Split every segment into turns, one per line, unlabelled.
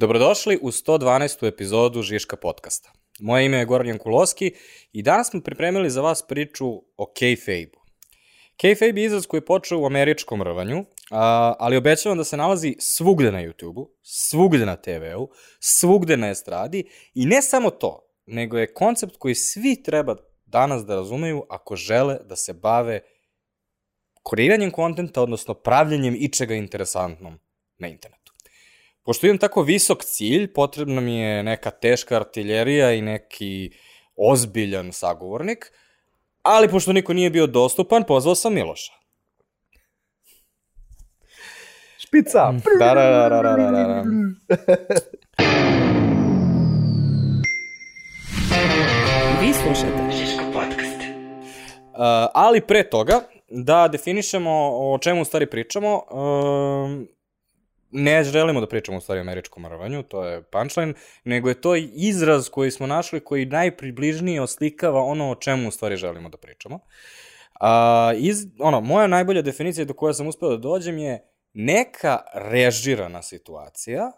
Dobrodošli u 112. epizodu Žiška podcasta. Moje ime je Goran Jankulovski i danas smo pripremili za vas priču o kayfabe-u. Kayfabe je izraz koji je počeo u američkom rvanju, ali obećavam da se nalazi svugde na YouTube-u, svugde na TV-u, svugde na estradi i ne samo to, nego je koncept koji svi treba danas da razumeju ako žele da se bave kreiranjem kontenta, odnosno pravljenjem ičega interesantnom na internetu. Pošto imam tako visok cilj, potrebna mi je neka teška artiljerija i neki ozbiljan sagovornik, ali pošto niko nije bio dostupan, pozvao sam Miloša.
Špica!
Da, da, da, da, da, da, da.
Vi slušate
Žiško podcast.
Uh, ali pre toga, da definišemo o čemu u stvari pričamo, um, ne želimo da pričamo u stvari o američkom rvanju, to je punchline, nego je to izraz koji smo našli koji najpribližnije oslikava ono o čemu u stvari želimo da pričamo. A, iz, ono, moja najbolja definicija do koja sam uspeo da dođem je neka režirana situacija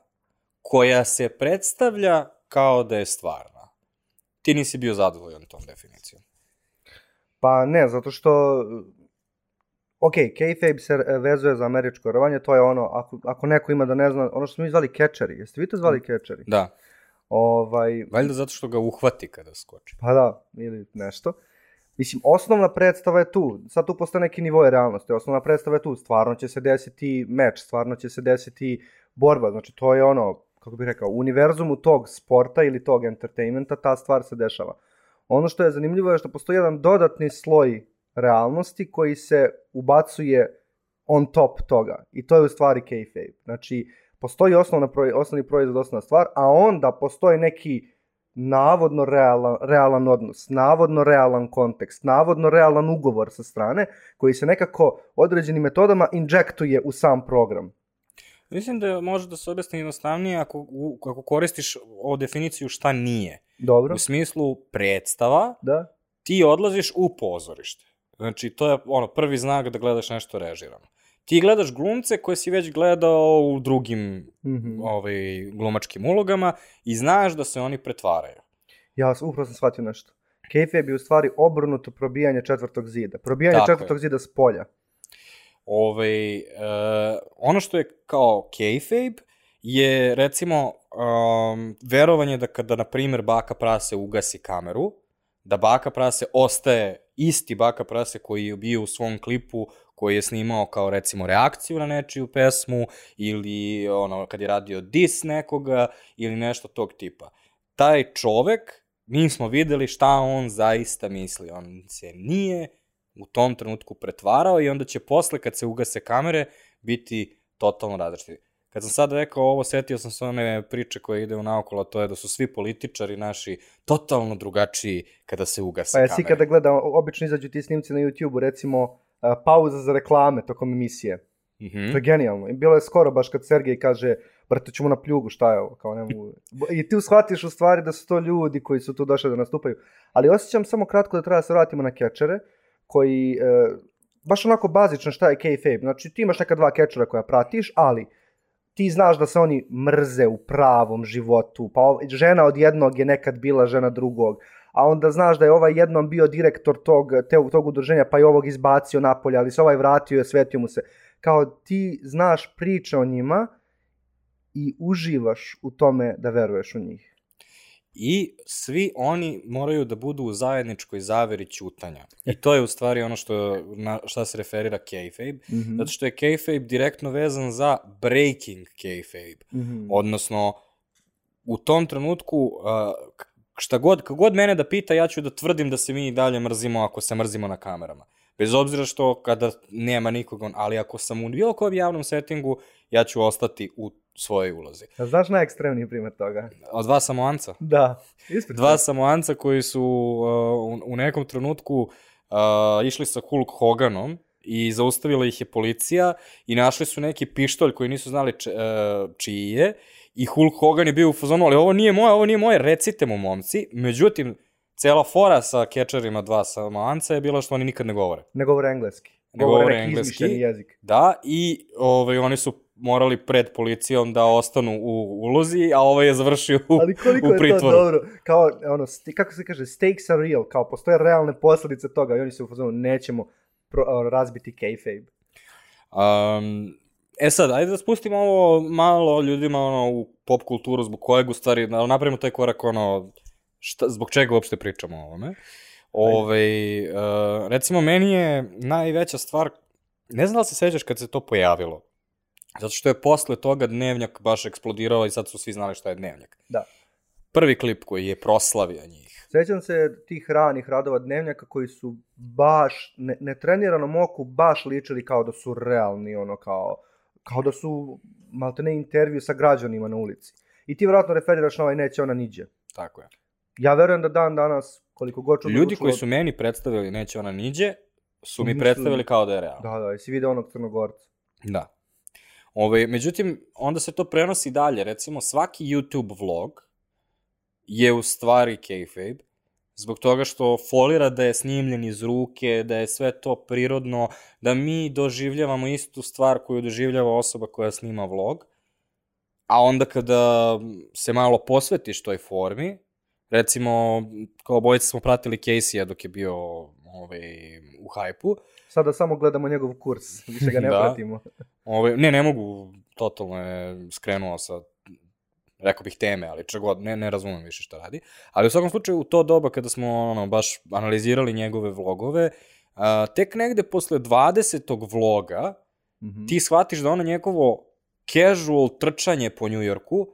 koja se predstavlja kao da je stvarna. Ti nisi bio zadovoljan tom definicijom.
Pa ne, zato što ok, kayfabe se e, vezuje za američko rovanje, to je ono, ako, ako neko ima da ne zna, ono što smo mi zvali catcheri, jeste vi to zvali catcheri?
Da.
Ovaj,
Valjda zato što ga uhvati kada skoči.
pa da, ili nešto. Mislim, osnovna predstava je tu, sad tu postoje neki nivoje realnosti, osnovna predstava je tu, stvarno će se desiti meč, stvarno će se desiti borba, znači to je ono, kako bih rekao, u univerzumu tog sporta ili tog entertainmenta ta stvar se dešava. Ono što je zanimljivo je što postoji jedan dodatni sloj realnosti koji se ubacuje on top toga. I to je u stvari kayfabe. Znači, postoji osnovna, osnovni proizvod, osnovna stvar, a onda postoji neki navodno realan, realan odnos, navodno realan kontekst, navodno realan ugovor sa strane, koji se nekako određenim metodama injektuje u sam program.
Mislim da može da se objasni jednostavnije ako, u, ako koristiš ovu definiciju šta nije.
Dobro?
U smislu predstava,
Da?
ti odlaziš u pozorište. Znači, to je ono, prvi znak da gledaš nešto režirano. Ti gledaš glumce koje si već gledao u drugim
Mhm.
ovaj, glumačkim ulogama i znaš da se oni pretvaraju.
Ja sam, upravo sam shvatio nešto. Kayfabe je u stvari obrnuto probijanje četvrtog zida. Probijanje
Tako je.
četvrtog zida s polja.
Ovaj, e, ono što je kao kayfabe je recimo um, verovanje da kada, na primjer, baka prase ugasi kameru, da baka prase ostaje isti baka prase koji je bio u svom klipu koji je snimao kao recimo reakciju na nečiju pesmu ili ono kad je radio dis nekoga ili nešto tog tipa. Taj čovek, mi smo videli šta on zaista misli. On se nije u tom trenutku pretvarao i onda će posle kad se ugase kamere biti totalno različiti. Kad sam sad rekao ovo, setio sam se one priče koje ide u naokolo, to je da su svi političari naši totalno drugačiji kada se ugase
Pa jesi
kamere.
kada gleda, obično izađu ti snimci na YouTube-u, recimo a, pauza za reklame tokom emisije.
Mhm.
To je genijalno. I bilo je skoro baš kad Sergej kaže, brate, ćemo na pljugu, šta je ovo, kao ne mogu. I ti shvatiš u stvari da su to ljudi koji su tu došli da nastupaju. Ali osjećam samo kratko da treba da se vratimo na kečere, koji, e, baš onako bazično šta je kayfabe. Znači ti imaš neka dva kečera koja pratiš, ali ti znaš da se oni mrze u pravom životu, pa žena od jednog je nekad bila žena drugog, a onda znaš da je ovaj jednom bio direktor tog, te, tog udruženja, pa je ovog izbacio napolje, ali se ovaj vratio i osvetio mu se. Kao ti znaš priče o njima i uživaš u tome da veruješ u njih.
I svi oni moraju da budu u zajedničkoj zaveri ćutanja. I to je u stvari ono što, na šta se referira kayfabe,
Mhm.
zato što je kayfabe direktno vezan za breaking kayfabe.
Mhm.
Odnosno, u tom trenutku, uh, šta god, god mene da pita, ja ću da tvrdim da se mi i dalje mrzimo ako se mrzimo na kamerama. Bez obzira što kada nema nikoga, ali ako sam u bilo kojem javnom settingu, ja ću ostati u svojoj ulozi.
A znaš najekstremniji primjer toga?
Od dva samoanca?
Da. Ispred
Dva samoanca koji su uh, u, u nekom trenutku uh, išli sa Hulk Hoganom i zaustavila ih je policija i našli su neki pištolj koji nisu znali č, uh, čiji je i Hulk Hogan je bio u fazonu, ali ovo nije moje, ovo nije moje, recite mu momci. Međutim, cela fora sa kečerima dva samoanca je bila što oni nikad ne govore.
Ne govore engleski.
Ne govore
neki
engleski.
jezik.
Da, i ovaj, oni su morali pred policijom da ostanu u ulozi, a ovaj je završio u,
Ali koliko
u
je to
pritvoru.
dobro, kao, ono, sti- kako se kaže, stakes are real, kao postoje realne posledice toga i oni su u fazonu, nećemo pro, razbiti kayfabe.
Um, e sad, ajde da spustimo ovo malo ljudima ono, u pop kulturu, zbog kojeg u stvari, napravimo taj korak, ono, šta, zbog čega uopšte pričamo o ovome. Ove, uh, recimo, meni je najveća stvar, ne znam da li se sećaš kad se to pojavilo, zato što je posle toga Dnevnjak baš eksplodirao i sad su svi znali šta je Dnevnjak.
Da.
Prvi klip koji je proslavio njih.
Sećam se tih ranih radova dnevnjaka koji su baš, ne, netreniranom oku, baš ličili kao da su realni, ono kao, kao da su maltene intervju sa građanima na ulici. I ti vjerojatno referiraš na ovaj neće ona niđe.
Tako je.
Ja verujem da dan danas, koliko god čudno
Ljudi koji su meni predstavili Neće ona niđe, su mi
Mislili-
predstavili kao da je realno.
Da, da, jesi video onog crnogorca?
Da. Ove, međutim, onda se to prenosi dalje. Recimo, svaki YouTube vlog je u stvari kayfabe, zbog toga što folira da je snimljen iz ruke, da je sve to prirodno, da mi doživljavamo istu stvar koju doživljava osoba koja snima vlog, a onda kada se malo posvetiš toj formi, recimo, kao bojice smo pratili Casey-a dok je bio ovaj, u hajpu,
Sada samo gledamo njegov kurs, više ga ne
Da.
pratimo.
Ove, ne, ne mogu, totalno je skrenuo sa, rekao bih, teme, ali čeg god, ne, ne razumem više šta radi. Ali u svakom slučaju, u to doba kada smo ono, baš analizirali njegove vlogove, a, tek negde posle 20. vloga,
Mhm.
ti shvatiš da ono njegovo casual trčanje po New Yorku,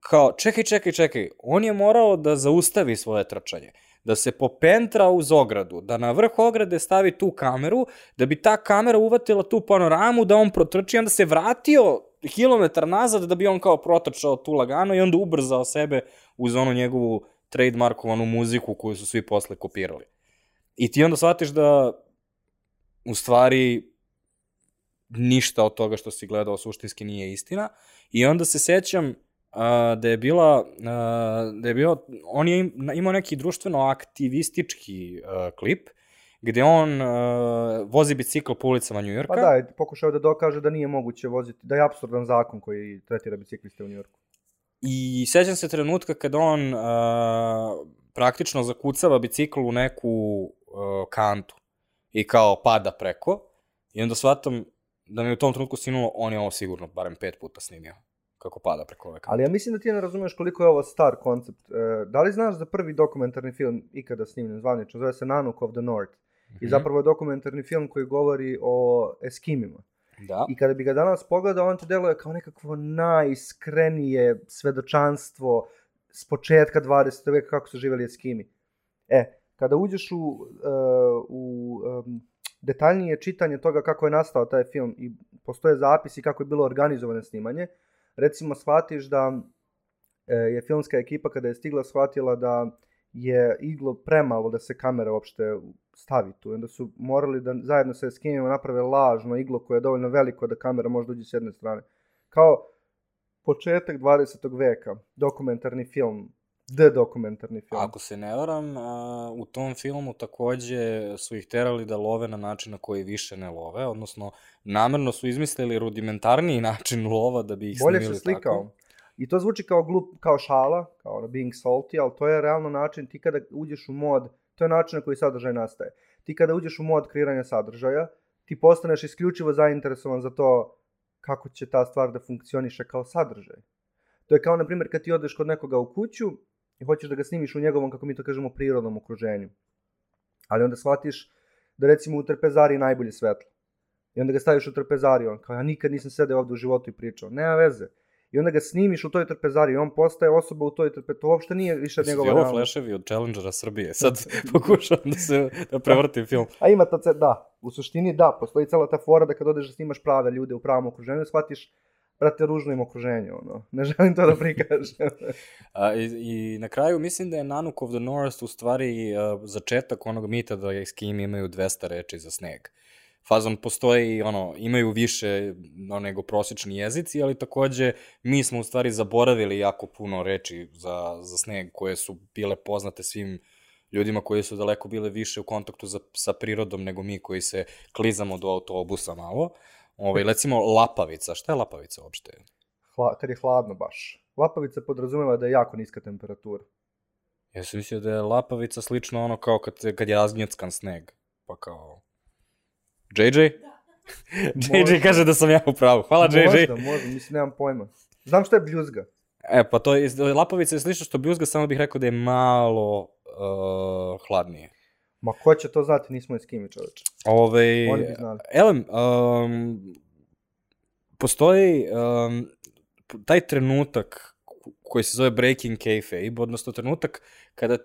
kao, čekaj, čekaj, čekaj, on je morao da zaustavi svoje trčanje, da se popentra uz ogradu, da na vrh ograde stavi tu kameru, da bi ta kamera uvatila tu panoramu, da on protrči, onda se vratio kilometar nazad da bi on kao protrčao tu lagano i onda ubrzao sebe uz onu njegovu trademarkovanu muziku koju su svi posle kopirali. I ti onda shvatiš da u stvari ništa od toga što si gledao suštinski nije istina. I onda se sećam uh, da je bila, uh, da je bio, on je im- imao neki društveno aktivistički uh, klip, gde on uh, vozi bicikl po ulicama Njujorka.
Pa da, je pokušao da dokaže da nije moguće voziti, da je apsurdan zakon koji tretira bicikliste u Njorku.
I sećam se trenutka kada on uh, praktično zakucava bicikl u neku uh, kantu i kao pada preko i onda shvatam da mi u tom trenutku sinulo on je ovo sigurno barem pet puta snimio kako pada preko ove kante.
Ali ja mislim da ti ne razumeš koliko je ovo star koncept. E, da li znaš za prvi dokumentarni film ikada snimljen zvanično, zove se Nanook of the North. I
Mhm.
zapravo je dokumentarni film koji govori o Eskimima.
Da.
I kada bi ga danas pogledao, on ti deluje kao nekakvo najiskrenije svedočanstvo s početka 20. veka kako su živjeli Eskimi. E, kada uđeš u, uh, u um, detaljnije čitanje toga kako je nastao taj film i postoje zapisi kako je bilo organizovano snimanje, recimo shvatiš da e, je filmska ekipa kada je stigla shvatila da je iglo premalo da se kamera uopšte stavi tu. Onda su morali da zajedno sa Eskimima naprave lažno iglo koje je dovoljno veliko da kamera može dođe s jedne strane. Kao početak 20. veka, dokumentarni film, the dokumentarni film.
Ako se ne varam, a, u tom filmu takođe su ih terali da love na način na koji više ne love, odnosno namerno su izmislili rudimentarniji način lova da bi ih
Bolje
snimili
se slikao.
tako.
I to zvuči kao glup, kao šala, kao ono being salty, ali to je realno način, ti kada uđeš u mod, to je način na koji sadržaj nastaje. Ti kada uđeš u mod kreiranja sadržaja, ti postaneš isključivo zainteresovan za to kako će ta stvar da funkcioniše kao sadržaj. To je kao, na primjer, kad ti odeš kod nekoga u kuću i hoćeš da ga snimiš u njegovom, kako mi to kažemo, prirodnom okruženju. Ali onda shvatiš da recimo u trpezari je najbolje svetlo. I onda ga staviš u trpezariju, on kao, ja nikad nisam sedeo ovde u životu i pričao. Nema veze. I onda ga snimiš u toj trpezariji, on postaje osoba u toj trpe, to uopšte nije više
Su
njegova
ti ovo
realnost.
fleševi od Challengera Srbije? Sad pokušavam da se da prevrtim film.
A ima ta, da, u suštini da, postoji cela ta fora da kad odeš da snimaš prave ljude u pravom okruženju, shvatiš, brate, ružno im okruženje, ono. Ne želim to da prikažem.
A, i, I na kraju mislim da je Nanook of the North u stvari a, začetak onog mita da Eskimi imaju 200 reči za sneg. Fazon postoji, ono, imaju više no, nego prosječni jezici, ali takođe mi smo u stvari zaboravili jako puno reči za, za sneg koje su bile poznate svim ljudima koji su daleko bile više u kontaktu za, sa prirodom nego mi koji se klizamo do autobusa malo. Ovaj, recimo, lapavica. Šta je lapavica uopšte?
Hla, kad je hladno baš. Lapavica podrazumeva da je jako niska temperatura.
Ja sam mislio da je lapavica slično ono kao kad, kad je razgnjeckan sneg. Pa kao... JJ? JJ
Možda.
kaže da sam ja u pravu. Hvala JJ.
Možda, možda, mislim, nemam pojma. Znam šta je bljuzga.
E, pa to je, lapavica je slično što bljuzga, samo bih rekao da je malo uh, hladnije.
Ma ko će to znati, nismo iz kimi čoveče.
Ove,
Oni bi znali.
Elem, um, postoji um, taj trenutak koji se zove breaking kayfabe, odnosno trenutak kada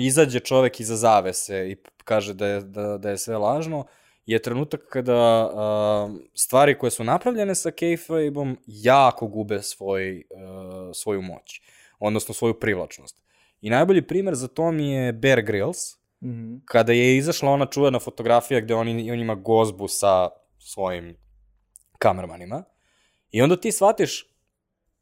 izađe čovek iza zavese i kaže da je, da, da je sve lažno, je trenutak kada um, stvari koje su napravljene sa kayfabeom jako gube svoj, uh, svoju moć, odnosno svoju privlačnost. I najbolji primer za to mi je Bear Grylls,
Mhm.
kada je izašla ona čuvena fotografija gde on, on ima gozbu sa svojim kamermanima i onda ti shvatiš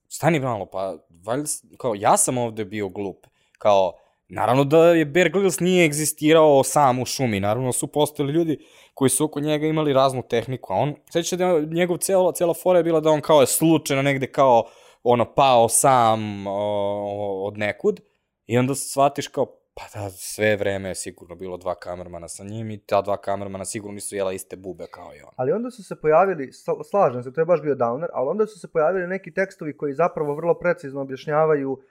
stani malo, pa valjda, kao ja sam ovde bio glup, kao naravno da je Bear Grylls nije egzistirao sam u šumi, naravno su postojali ljudi koji su oko njega imali raznu tehniku, a on, sveća da je njegov cela, cela fora je bila da on kao je slučajno negde kao ono pao sam o, od nekud i onda shvatiš kao Pa da, sve vreme je sigurno bilo dva kamermana sa njim i ta dva kamermana sigurno nisu jela iste bube kao i on.
Ali onda su se pojavili, sla- slažem se, to je baš bio downer, ali onda su se pojavili neki tekstovi koji zapravo vrlo precizno objašnjavaju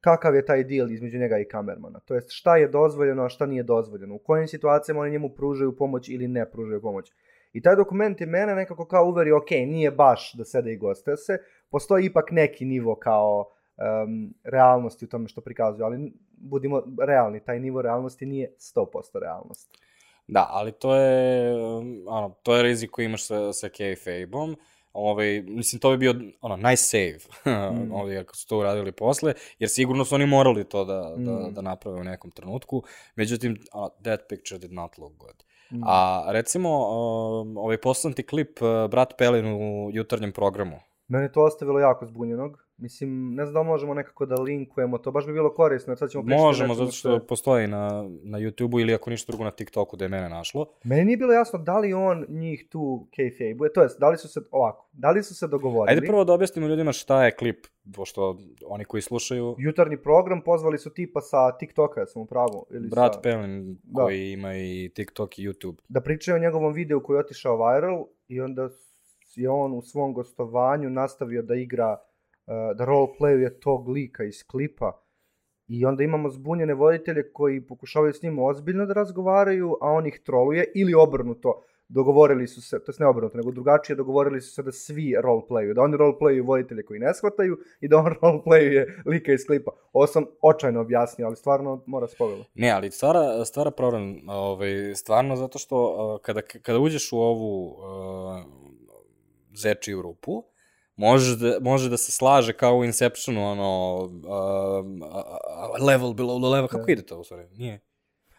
kakav je taj deal između njega i kamermana. To jest šta je dozvoljeno, a šta nije dozvoljeno. U kojim situacijama oni njemu pružaju pomoć ili ne pružaju pomoć. I taj dokument je mene nekako kao uverio, ok, nije baš da sede i goste se, postoji ipak neki nivo kao um, realnosti u tome što prikazuju, ali budimo realni, taj nivo realnosti nije 100% realnost.
Da, ali to je, ono, to je rizik koji imaš sa, sa kayfabe-om. Ovaj, mislim, to bi bio ono, nice save, mm. ovaj, ako su to uradili posle, jer sigurno su oni morali to da, da,
Mm.
da naprave u nekom trenutku. Međutim, uh, that picture did not look good.
Mm.
A recimo, um, ovaj poslan klip uh, Brat Pelin u jutarnjem programu.
Mene to ostavilo jako zbunjenog. Mislim, ne znam da li možemo nekako da linkujemo to, baš bi bilo korisno, sad ćemo pričati
Možemo, zato što postoji na, na YouTube-u ili ako ništa drugo na TikToku da je mene našlo.
Meni nije bilo jasno da li on njih tu kayfabe, to jest, da li su se, ovako, da li su se dogovorili.
Ajde prvo da objasnimo ljudima šta je klip, pošto oni koji slušaju,
Jutarnji program pozvali su tipa sa TikToka, ja sam u pravu. Ili
Brat
sa,
Pelin
Da.
koji ima i TikTok i YouTube.
Da pričaju o njegovom videu koji je otišao viral i onda je on u svom gostovanju nastavio da igra, da roleplayuje tog lika iz klipa. I onda imamo zbunjene voditelje koji pokušavaju s njim ozbiljno da razgovaraju, a on ih troluje ili obrnuto. Dogovorili su se, to je ne obrnuto, nego drugačije dogovorili su se da svi roleplayuju, da oni roleplayuju voditelje koji ne shvataju i da on roleplayuje lika iz klipa. Ovo sam očajno objasnio, ali stvarno mora spovelo.
Ne, ali stvara, stvara problem, ovaj, stvarno zato što uh, kada, kada uđeš u ovu uh, zečiju rupu, može da, može da se slaže kao u Inceptionu, ono, um, a, a, level below the level, kako
Da.
ide to u stvari? Nije.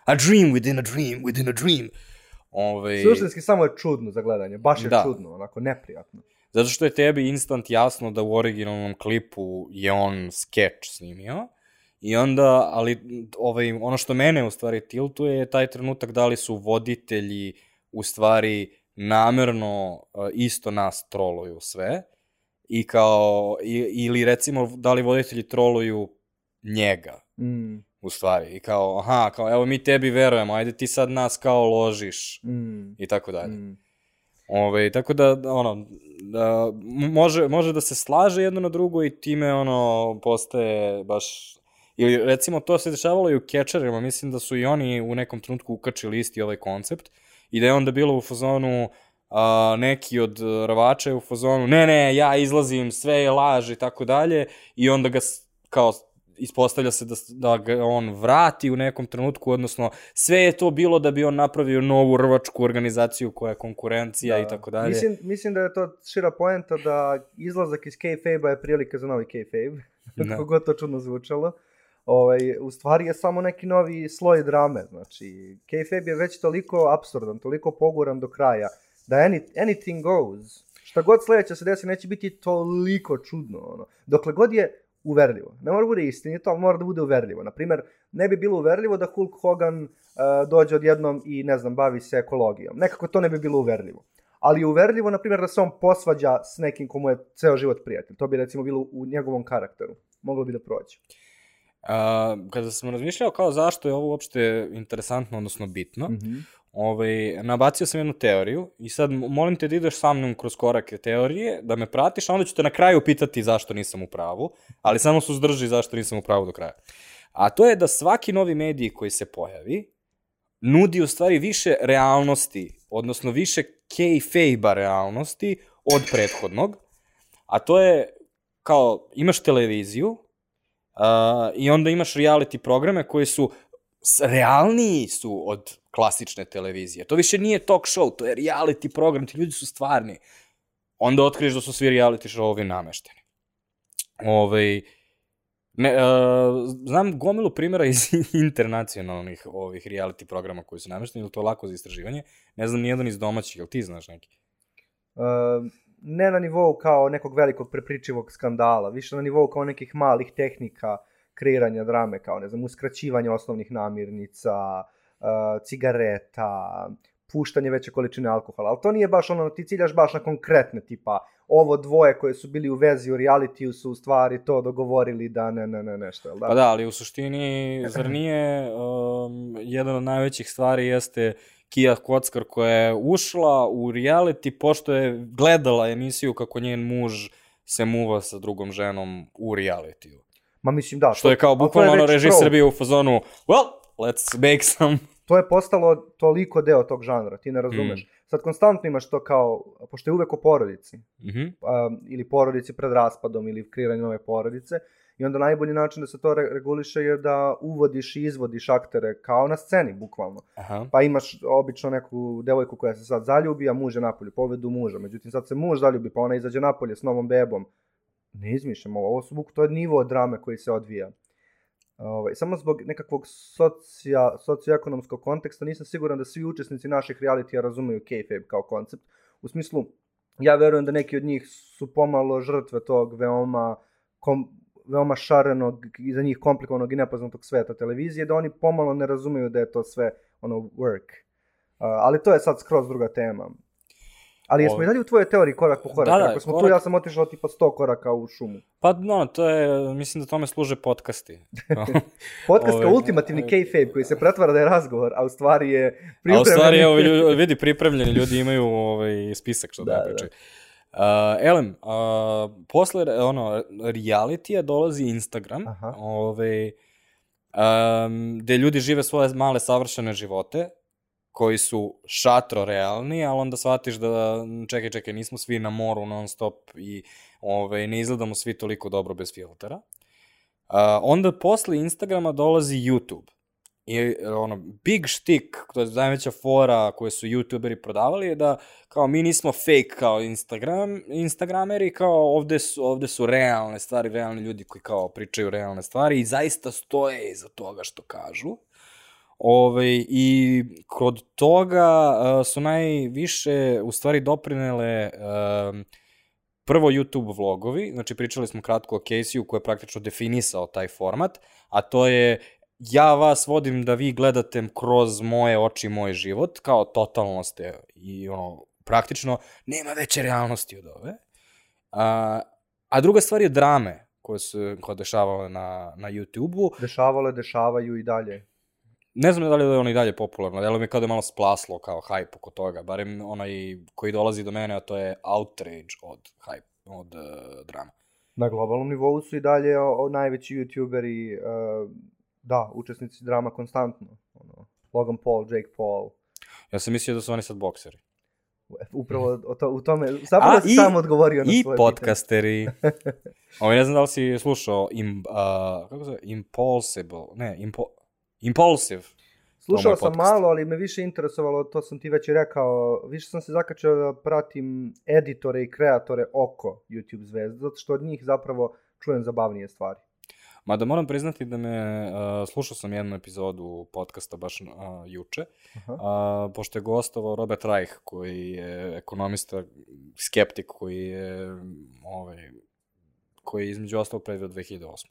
A dream within a dream within a dream. Ove,
Suštinski samo je čudno za gledanje, baš je
Da.
čudno, onako neprijatno.
Zato što je tebi instant jasno da u originalnom klipu je on skeč snimio. I onda, ali ovaj, ono što mene u stvari tiltuje je taj trenutak da li su voditelji u stvari namerno uh, isto nas troluju sve i kao, i, ili recimo da li voditelji troluju njega
Mm,
u stvari i kao, aha, kao evo mi tebi verujemo, ajde ti sad nas kao ložiš
mm,
i tako dalje.
mm.
Ove, tako da, ono, da, može, može da se slaže jedno na drugo i time, ono, postaje baš... Ili, recimo, to se dešavalo i u Catcherima, mislim da su i oni u nekom trenutku ukačili isti ovaj koncept i da je onda bilo u fazonu a, neki od uh, rvača je u fazonu ne, ne, ja izlazim, sve je laž i tako dalje i onda ga kao ispostavlja se da, da ga on vrati u nekom trenutku, odnosno sve je to bilo da bi on napravio novu rvačku organizaciju koja je konkurencija i tako dalje.
Mislim, mislim da je to šira poenta da izlazak iz kayfabe-a je prilika za novi kayfabe,
Da.
kako god to čudno zvučalo. Ovaj, u stvari je samo neki novi sloj drame, znači kayfabe je već toliko absurdan, toliko poguran do kraja, da any, anything goes. Šta god sledeće se desi neće biti toliko čudno, ono. Dokle god je uverljivo. Ne mora da bude istinito, ali mora da bude uverljivo. Naprimer, ne bi bilo uverljivo da Hulk Hogan uh, dođe odjednom i, ne znam, bavi se ekologijom. Nekako to ne bi bilo uverljivo. ali je uverljivo, na primjer, da se on posvađa s nekim komu je ceo život prijatelj. To bi recimo bilo u njegovom karakteru. Moglo bi da prođe.
A, kada sam razmišljao kao zašto je ovo uopšte interesantno, odnosno bitno, mm -hmm. Ovaj, nabacio sam jednu teoriju i sad molim te da ideš sa mnom kroz korake teorije, da me pratiš, a onda ću te na kraju pitati zašto nisam u pravu, ali samo su zdrži zašto nisam u pravu do kraja. A to je da svaki novi medij koji se pojavi, nudi u stvari više realnosti, odnosno više kayfabe realnosti od prethodnog, a to je kao imaš televiziju uh, i onda imaš reality programe koji su realniji su od klasične televizije. To više nije talk show, to je reality program, ti ljudi su stvarni. Onda otkriješ da su svi reality showovi namešteni. Ovaj, Ne, uh, znam gomilu primjera iz internacionalnih ovih reality programa koji su namešteni, ili to je lako za istraživanje. Ne znam nijedan iz domaćih, ili ti znaš neki?
Uh, ne na nivou kao nekog velikog prepričivog skandala, više na nivou kao nekih malih tehnika kreiranja drame, kao ne znam, uskraćivanje osnovnih namirnica, uh, cigareta, puštanje veće količine alkohola, ali to nije baš ono, ti ciljaš baš na konkretne, tipa, ovo dvoje koje su bili u vezi u realitiju su u stvari to dogovorili da ne, ne, ne, nešto, jel da?
Pa da, ali u suštini, zar nije um, jedan od najvećih stvari jeste Kija Kockar koja je ušla u reality pošto je gledala emisiju kako njen muž se muva sa drugom ženom u realitiju.
Ma mislim da.
Što je kao bukvalno ono reži Srbije u fazonu, well, let's make some
to je postalo toliko deo tog žanra, ti ne razumeš. Mm. Sad konstantno imaš to kao, pošto je uvek o porodici, mm -hmm. um, ili porodici pred raspadom, ili kreiranju nove porodice, i onda najbolji način da se to re reguliše je da uvodiš i izvodiš aktere kao na sceni, bukvalno. Aha. Pa imaš obično neku devojku koja se sad zaljubi, a muž je napolje, povedu muža. Međutim, sad se muž zaljubi, pa ona izađe napolje s novom bebom. Ne izmišljamo, ovo su buk, to je nivo drame koji se odvija. Ovaj, samo zbog nekakvog socija, socioekonomskog konteksta nisam siguran da svi učesnici naših realitija razumeju kayfabe kao koncept. U smislu, ja verujem da neki od njih su pomalo žrtve tog veoma, kom, veoma šarenog i za njih komplikovanog i nepoznatog sveta televizije, da oni pomalo ne razumeju da je to sve ono work. Uh, ali to je sad skroz druga tema. Ali jesmo i dalje u tvojoj teoriji korak po korak? Da, da, Ako smo korak... tu, ja sam otišao tipa 100 koraka u šumu.
Pa, no, to je, mislim da tome služe podcasti.
Podcast kao ultimativni kayfabe koji se pretvara da je razgovor, a u stvari je
pripremljeni. A u stvari, evo, ljudi, vidi, pripremljeni ljudi imaju ovaj, spisak što da, da pričaju. Da. Uh, Elem, uh, posle ono, realitija dolazi Instagram, Aha. ovaj, um, gde ljudi žive svoje male savršene živote, koji su šatro realni, ali onda shvatiš da, čekaj, čekaj, nismo svi na moru non stop i ove, ovaj, ne izgledamo svi toliko dobro bez filtera. Uh, onda posle Instagrama dolazi YouTube. I ono, big štik, to je najveća fora koje su youtuberi prodavali je da kao mi nismo fake kao Instagram, instagrameri, kao ovde su, ovde su realne stvari, realni ljudi koji kao pričaju realne stvari i zaista stoje iza toga što kažu. Ove, ovaj, I kod toga uh, su najviše u stvari doprinele uh, prvo YouTube vlogovi, znači pričali smo kratko o Casey-u koji je praktično definisao taj format, a to je ja vas vodim da vi gledate kroz moje oči moj život, kao totalno ste i ono, praktično nema veće realnosti od ove. A, a druga stvar je drame koje su koje dešavale na, na YouTube-u.
Dešavale, dešavaju i dalje
ne znam da li je ono i dalje popularno, delo mi kao da je malo splaslo kao hype oko toga, barem onaj koji dolazi do mene, a to je outrage od hype, od uh, drama.
Na globalnom nivou su i dalje o, o najveći youtuberi, uh, da, učesnici drama konstantno. Ono, Logan Paul, Jake Paul.
Ja sam mislio da su oni sad bokseri.
Upravo o to, u tome, zapravo si sam odgovorio na
svoje I podcasteri. Ovo ne znam da li si slušao im, uh, kako se Impulsible, ne, impo, Impulsive.
Slušao sam malo, ali me više interesovalo, to sam ti već rekao, više sam se zakačao da pratim editore i kreatore oko YouTube zvezda, zato što od njih zapravo čujem zabavnije stvari.
Mada moram priznati da me, uh, slušao sam jednu epizodu podcasta baš uh, juče, uh, pošto je gostovao Robert Reich, koji je ekonomista, skeptik, koji je, ovaj, koji je između ostalog predvio 2008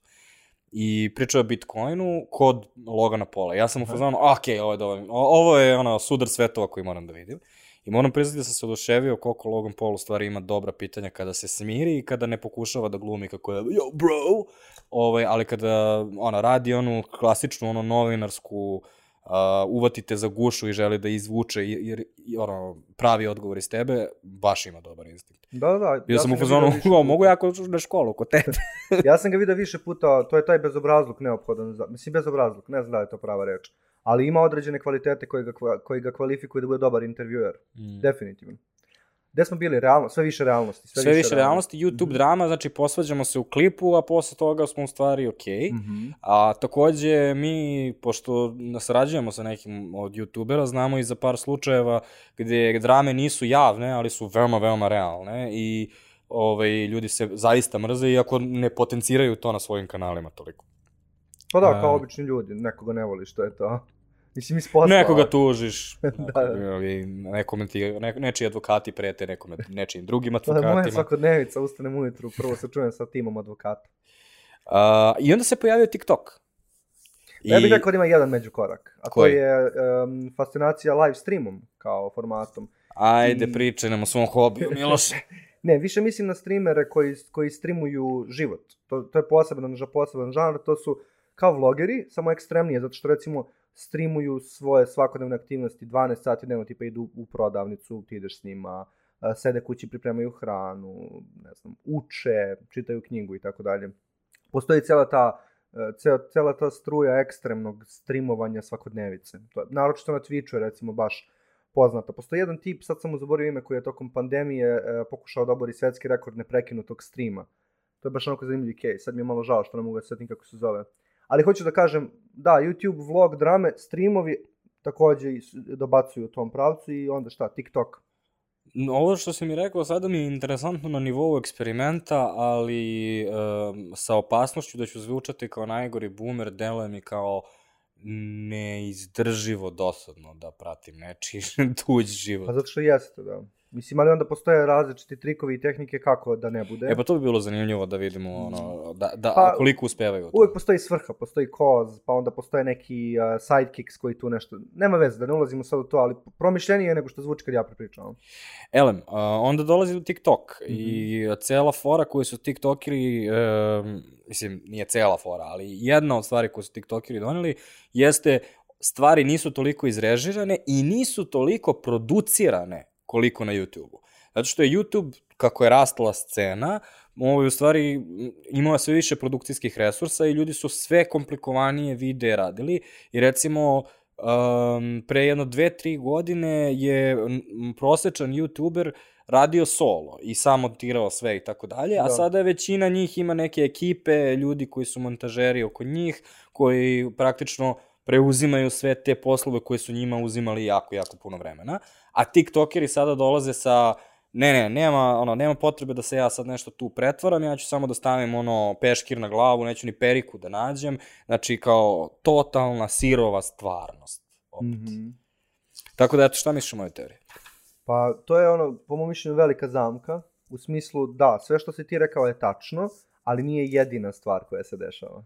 i pričao o Bitcoinu kod Logana Pola. Ja sam u fazonu, ok, ovo je dovoljno, ovo je ono sudar svetova koji moram da vidim. I moram priznati da sam se oduševio koliko Logan Paul u stvari ima dobra pitanja kada se smiri i kada ne pokušava da glumi kako je yo bro, ovaj, ali kada ona radi onu klasičnu ono novinarsku uh, uvatite za gušu i želi da izvuče jer, jer ono, pravi odgovor iz tebe, baš ima dobar instinkt.
Da, da, da.
Bio
ja
sam u fazonu,
vidio više
"O,
puta.
mogu ja ako na školu kod tebe.
ja sam ga vidio više puta, to je taj bezobrazluk neophodan, za, mislim bezobrazluk, ne znam da je to prava reč, ali ima određene kvalitete koji ga, koji ga kvalifikuju da bude dobar intervjuer,
Mm.
definitivno. Gde smo bili? Realno, sve više realnosti. Sve,
Sve više realnosti, YouTube drama, znači posvađamo se u klipu, a posle toga smo u stvari okej.
Mhm.
A takođe mi, pošto sarađujemo sa nekim od youtubera, znamo i za par slučajeva gde drame nisu javne, ali su veoma, veoma realne i ovaj, ljudi se zaista mrze iako ne potenciraju to na svojim kanalima toliko.
Pa da, kao
A.
obični ljudi, nekoga ne voli, što je to. Mislim, iz posla.
Nekoga tužiš,
Da, da.
ili nekome ti, ne, nečiji advokati prete nekome, nečijim drugim
To je moja
advokatima.
svakodnevica, ustanem ujutru, prvo se čujem sa timom advokata.
A, I onda se pojavio TikTok.
I... Ja bih rekao da ima jedan međukorak, a
Koji?
to je um, fascinacija live streamom kao formatom.
Ajde,
I-
pričaj nam o svom hobiju, Miloše.
Ne, više mislim na streamere koji, koji streamuju život. To, to je poseban, poseban žanr, to su kao vlogeri, samo ekstremnije, zato što recimo streamuju svoje svakodnevne aktivnosti 12 sati dnevno, tipa idu u prodavnicu, ti ideš s njima, sede kući, pripremaju hranu, ne znam, uče, čitaju knjigu i tako dalje. Postoji cela ta e, cela, cela ta struja ekstremnog streamovanja svakodnevice. To je, naročito na Twitchu je recimo baš poznata. Postoji jedan tip, sad sam mu zaboravio ime, koji je tokom pandemije e, pokušao da obori svetski rekord neprekinutog streama. To je baš onako zanimljiv case. Sad mi je malo žao što ne mogu da se setim kako se zove. Ali hoću da kažem, da, YouTube, vlog, drame, streamovi takođe dobacuju u tom pravcu i onda šta, TikTok.
Ovo što si mi rekao sada mi je interesantno na nivou eksperimenta, ali um, sa opasnošću da ću zvučati kao najgori boomer, deluje mi kao neizdrživo dosadno da pratim nečiji tuđ život.
Pa zato što jeste, da. Mislim, ali onda postoje različiti trikovi i tehnike kako da ne bude.
E pa to bi bilo zanimljivo da vidimo ono, da, da,
Pa,
koliko uspevaju.
Uvek postoji svrha, postoji koz, pa onda postoje neki uh, sidekicks koji tu nešto... Nema veze, da ne ulazimo sad u to, ali promišljenije je nego što zvuči kad ja prepričavam.
Elem, uh, onda dolazi do TikTok mm
Mhm.
-hmm. i cela fora koju su TikTokeri, um, mislim, nije cela fora, ali jedna od stvari koju su TikTokeri doneli jeste stvari nisu toliko izrežirane i nisu toliko producirane koliko na YouTube-u. Zato što je YouTube, kako je rastla scena, ovaj, u stvari m, imao sve više produkcijskih resursa i ljudi su sve komplikovanije videe radili i recimo um, pre jedno dve, tri godine je prosečan youtuber radio solo i sam montirao sve i tako dalje, a
Da.
sada je većina njih ima neke ekipe, ljudi koji su montažeri oko njih, koji praktično preuzimaju sve te poslove koje su njima uzimali jako, jako puno vremena. A tiktokeri sada dolaze sa ne, ne, nema, ono, nema potrebe da se ja sad nešto tu pretvaram, ja ću samo da stavim ono peškir na glavu, neću ni periku da nađem, znači kao totalna sirova stvarnost. opet. Mm -hmm. Tako da, eto, šta misliš o mojoj teoriji?
Pa to je ono, po mom mišljenju, velika zamka. U smislu, da, sve što si ti rekao je tačno, ali nije jedina stvar koja se dešava.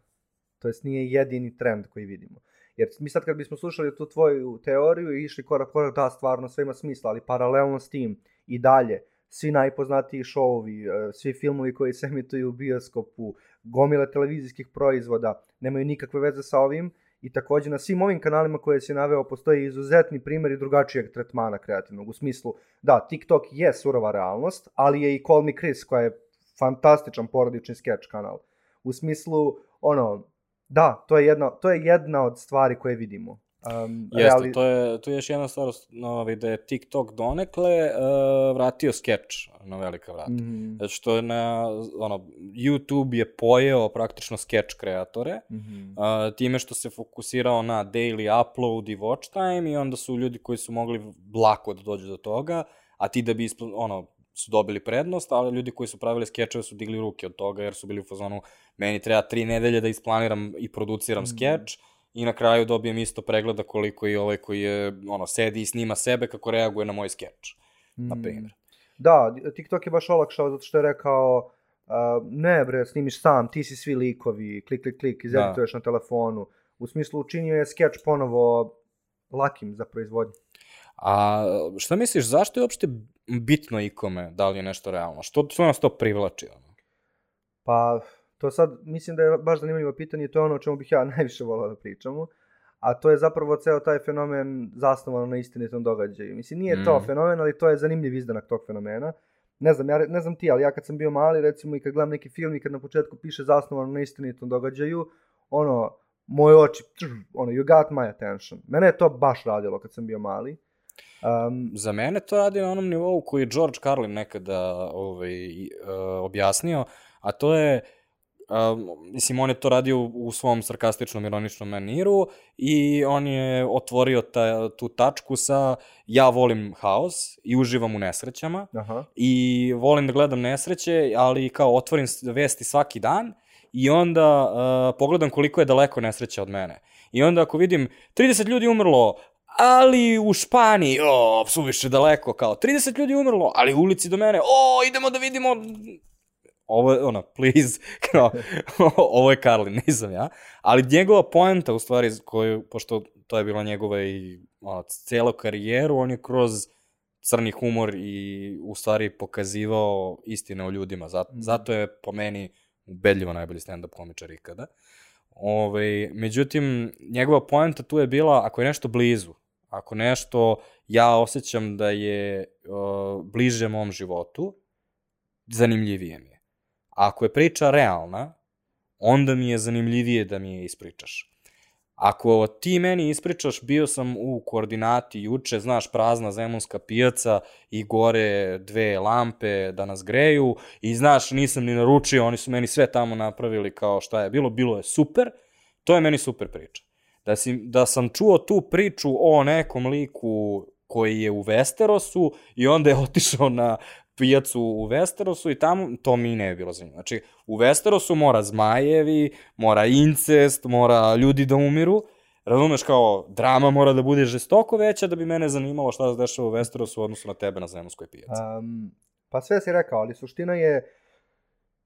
To jest nije jedini trend koji vidimo. Jer mi sad kad bismo slušali tu tvoju teoriju i išli korak korak, da, stvarno sve ima smisla, ali paralelno s tim i dalje, svi najpoznatiji šovovi, e, svi filmovi koji se emituju u bioskopu, gomile televizijskih proizvoda, nemaju nikakve veze sa ovim i takođe na svim ovim kanalima koje si naveo postoji izuzetni primjeri drugačijeg tretmana kreativnog. U smislu, da, TikTok je surova realnost, ali je i Call Me Chris koja je fantastičan porodični sketch kanal. U smislu, ono, da, to je jedna, to je jedna od stvari koje vidimo. Um,
Jeste, reali... to, je, to je još jedna stvar ovaj, da je TikTok donekle uh, vratio skeč na velika vrata. Mm. Zato što je na, ono, YouTube je pojeo praktično skeč kreatore, mm
-hmm.
uh, time što se fokusirao na daily upload i watch time i onda su ljudi koji su mogli lako da dođu do toga, a ti da bi ispl... ono, su dobili prednost, ali ljudi koji su pravili skečeve su digli ruke od toga jer su bili u fazonu meni treba tri nedelje da isplaniram i produciram mm skeč i na kraju dobijem isto pregleda koliko i ovaj koji je, ono, sedi i snima sebe kako reaguje na moj skeč, mm. na primjer.
Da, TikTok je baš olakšao zato što je rekao uh, ne bre, snimiš sam, ti si svi likovi, klik, klik, klik, izedituješ da. na telefonu. U smislu učinio je skeč ponovo lakim za proizvodnju.
A šta misliš, zašto je uopšte bitno ikome da li je nešto realno? Što, što nas to privlači? Ono?
Pa, to sad, mislim da je baš zanimljivo pitanje i to je ono o čemu bih ja najviše volao da pričamo. A to je zapravo ceo taj fenomen zasnovan na istinitom događaju. Mislim, nije to
Mm.
fenomen, ali to je zanimljiv izdanak tog fenomena. Ne znam, ja ne znam ti, ali ja kad sam bio mali, recimo i kad gledam neki film i kad na početku piše zasnovan na istinitom događaju, ono, moje oči, ono, you got my attention. Mene je to baš radilo kad sam bio mali. Um,
Za mene to radi na onom nivou koji je George Carlin nekada ovaj, uh, objasnio, a to je Um, mislim, on je to radio u, u svom sarkastičnom, ironičnom maniru i on je otvorio ta, tu tačku sa ja volim haos i uživam u nesrećama
aha.
i volim da gledam nesreće, ali kao otvorim vesti svaki dan i onda uh, pogledam koliko je daleko nesreća od mene. I onda ako vidim 30 ljudi umrlo, ali u Španiji, o, suviše daleko, kao 30 ljudi umrlo, ali u ulici do mene, o, idemo da vidimo ovo je, ono, please, kao, ovo je Karlin, nisam ja, ali njegova poenta, u stvari, koju, pošto to je bila njegova i ono, cijelu karijeru, on je kroz crni humor i u stvari pokazivao istine o ljudima. Zato,
Mhm.
zato je po meni ubedljivo najbolji stand-up komičar ikada. Ove, međutim, njegova poenta tu je bila ako je nešto blizu, ako nešto ja osjećam da je uh, bliže mom životu, zanimljivije mi je. Ako je priča realna, onda mi je zanimljivije da mi je ispričaš. Ako ti meni ispričaš, bio sam u koordinati juče, znaš, prazna zemunska pijaca i gore dve lampe da nas greju i znaš, nisam ni naručio, oni su meni sve tamo napravili kao šta je bilo, bilo je super, to je meni super priča. Da, si, da sam čuo tu priču o nekom liku koji je u Westerosu i onda je otišao na pijacu u Westerosu i tamo, to mi ne bi bilo zanimljivo. Znači, u Westerosu mora zmajevi, mora incest, mora ljudi da umiru, razumeš kao, drama mora da bude žestoko veća da bi mene zanimalo šta se dešava u Westerosu u odnosu na tebe na zemunskoj pijaci.
Um, pa sve si rekao, ali suština je,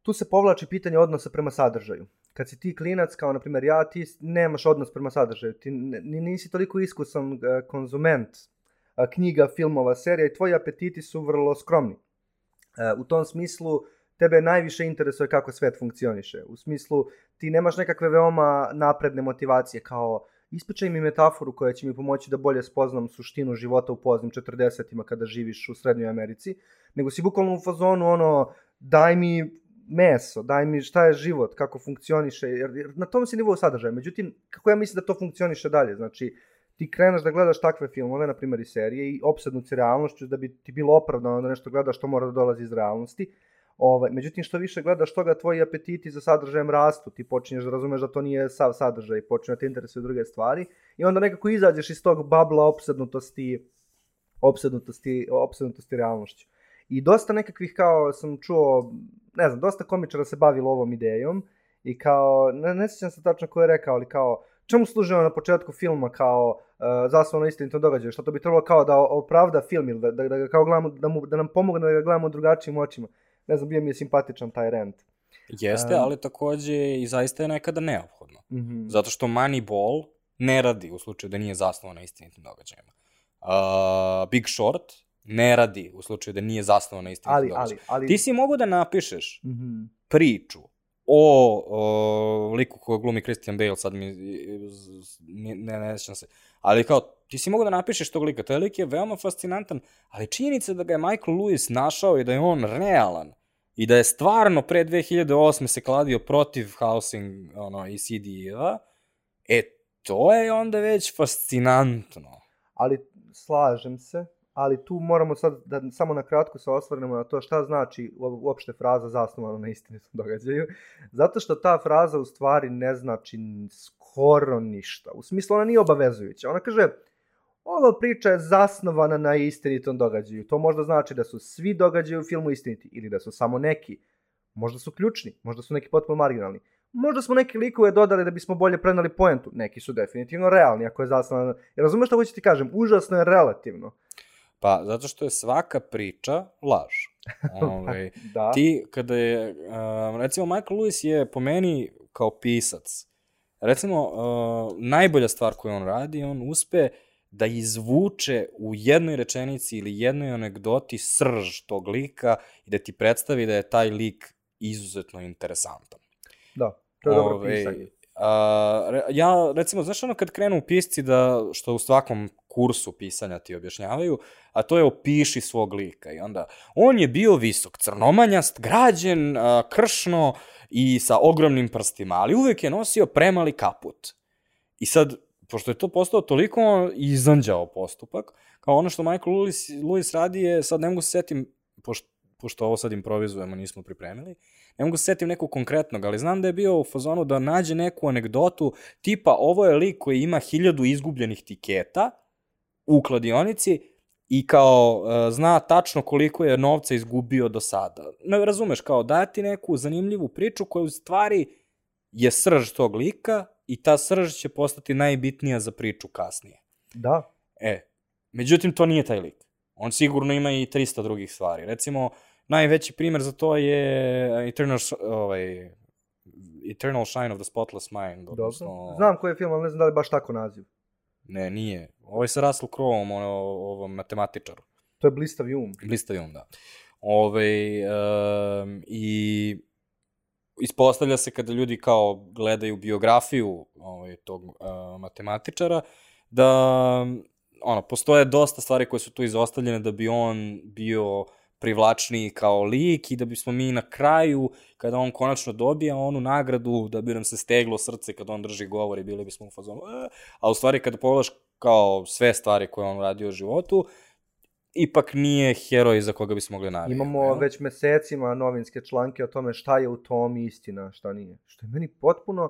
tu se povlači pitanje odnosa prema sadržaju. Kad si ti klinac, kao na primjer ja, ti nemaš odnos prema sadržaju. Ti nisi toliko iskusan e, konzument e, knjiga, filmova, serija i tvoji apetiti su vrlo skromni. E, u tom smislu, tebe najviše interesuje kako svet funkcioniše. U smislu, ti nemaš nekakve veoma napredne motivacije, kao ispričaj mi metaforu koja će mi pomoći da bolje spoznam suštinu života u poznim 40-ima kada živiš u Srednjoj Americi, nego si bukvalno u fazonu ono, daj mi meso, daj mi šta je život, kako funkcioniše, jer, jer na tom si nivou sadržaja. Međutim, kako ja mislim da to funkcioniše dalje? Znači, ti kreneš da gledaš takve filmove, na primjer i serije, i opsednut si realnošću da bi ti bilo opravdano da nešto gledaš što mora da dolazi iz realnosti. Ovaj, međutim, što više gledaš toga, tvoji apetiti za sadržajem rastu, ti počinješ da razumeš da to nije sav sadržaj, počinje da te interesuju druge stvari i onda nekako izađeš iz tog babla opsednutosti, opsednutosti, opsednutosti realnošću. I dosta nekakvih, kao sam čuo, ne znam, dosta komičara se bavilo ovom idejom i kao, ne, ne sjećam se tačno ko je rekao, ali kao, čemu služi na početku filma kao uh, zasnovano istinitom događaju, što to bi trebalo kao da opravda film ili da, da, da ga kao gledamo, da, mu, da nam pomogne da ga gledamo drugačijim očima. Ne znam, bio mi je simpatičan taj rent.
Jeste,
Um,
ali takođe i zaista je nekada neophodno.
Mm -hmm.
Zato što Moneyball ne radi u slučaju da nije zasnovan na istinitim događajima. Uh, Big Short ne radi u slučaju da nije zasnovan na istinitim
Ali, ali, ali...
Ti si mogu da napišeš
Mm -hmm.
priču o, o liku koga glumi Christian Bale, sad mi ne, ne, ne sjećam se, ali kao, ti si mogu da napišeš tog lika, taj lik je veoma fascinantan, ali činjenica da ga je Michael Lewis našao i da je on realan, i da je stvarno pre 2008. se kladio protiv housing ono, i CD-eva, e, to je onda već fascinantno.
ali slažem se, ali tu moramo sad da samo na kratko se osvrnemo na to šta znači uopšte fraza zasnovana na istinitom događaju. Zato što ta fraza u stvari ne znači skoro ništa. U smislu ona nije obavezujuća. Ona kaže ova priča je zasnovana na istinitom događaju. To možda znači da su svi događaji u filmu istiniti ili da su samo neki. Možda su ključni, možda su neki potpuno marginalni. Možda smo neki likove dodali da bismo bolje prenali poentu. Neki su definitivno realni, ako je zasnovana... Jer razumeš šta hoću ti kažem? Užasno je relativno.
Pa, zato što je svaka priča laž. Ove,
Da.
ti, kada je, uh, recimo, Michael Lewis je po meni kao pisac, recimo, uh, najbolja stvar koju on radi, on uspe da izvuče u jednoj rečenici ili jednoj anegdoti srž tog lika i da ti predstavi da je taj lik izuzetno interesantan.
Da, to je dobro
Ovaj,
pisanje.
A, re- ja, recimo, znaš ono kad krenu pisci da, što u svakom kursu pisanja ti objašnjavaju, a to je opiši svog lika i onda, on je bio visok, crnomanjast, građen, kršno i sa ogromnim prstima, ali uvek je nosio premali kaput. I sad, pošto je to postao toliko izanđao postupak, kao ono što Michael Lewis, Lewis radi je, sad ne mogu se setim, pošto, pošto ovo sad improvizujemo, nismo pripremili, ne mogu se setim nekog konkretnog, ali znam da je bio u fazonu da nađe neku anegdotu tipa ovo je lik koji ima hiljadu izgubljenih tiketa u kladionici i kao e, zna tačno koliko je novca izgubio do sada. Ne razumeš, kao dati neku zanimljivu priču koja u stvari je srž tog lika i ta srž će postati najbitnija za priču kasnije.
Da,
E, međutim, to nije taj lik. On sigurno ima i 300 drugih stvari. Recimo, najveći primer za to je Eternal, ovaj, Eternal Shine of the Spotless Mind.
dobro.
Odnosno,
Znam koji je film, ali ne znam da li je baš tako naziv.
Ne, nije. Ovo je sa Russell Crowe-om, ono, ovom matematičaru.
To je Blistavi um.
Blistavi um, da. Ove, um, I ispostavlja se kada ljudi kao gledaju biografiju ovaj, tog uh, matematičara, da ono, postoje dosta stvari koje su tu izostavljene da bi on bio privlačniji kao lik i da bismo mi na kraju, kada on konačno dobija onu nagradu, da bi nam se steglo srce kada on drži govor i bili bismo u fazonu, "E", a u stvari kada pogledaš kao sve stvari koje on uradio u životu, ipak nije heroj za koga bismo mogli navijati.
Imamo već mesecima novinske članke o tome šta je u tom istina, šta nije. Što je meni potpuno,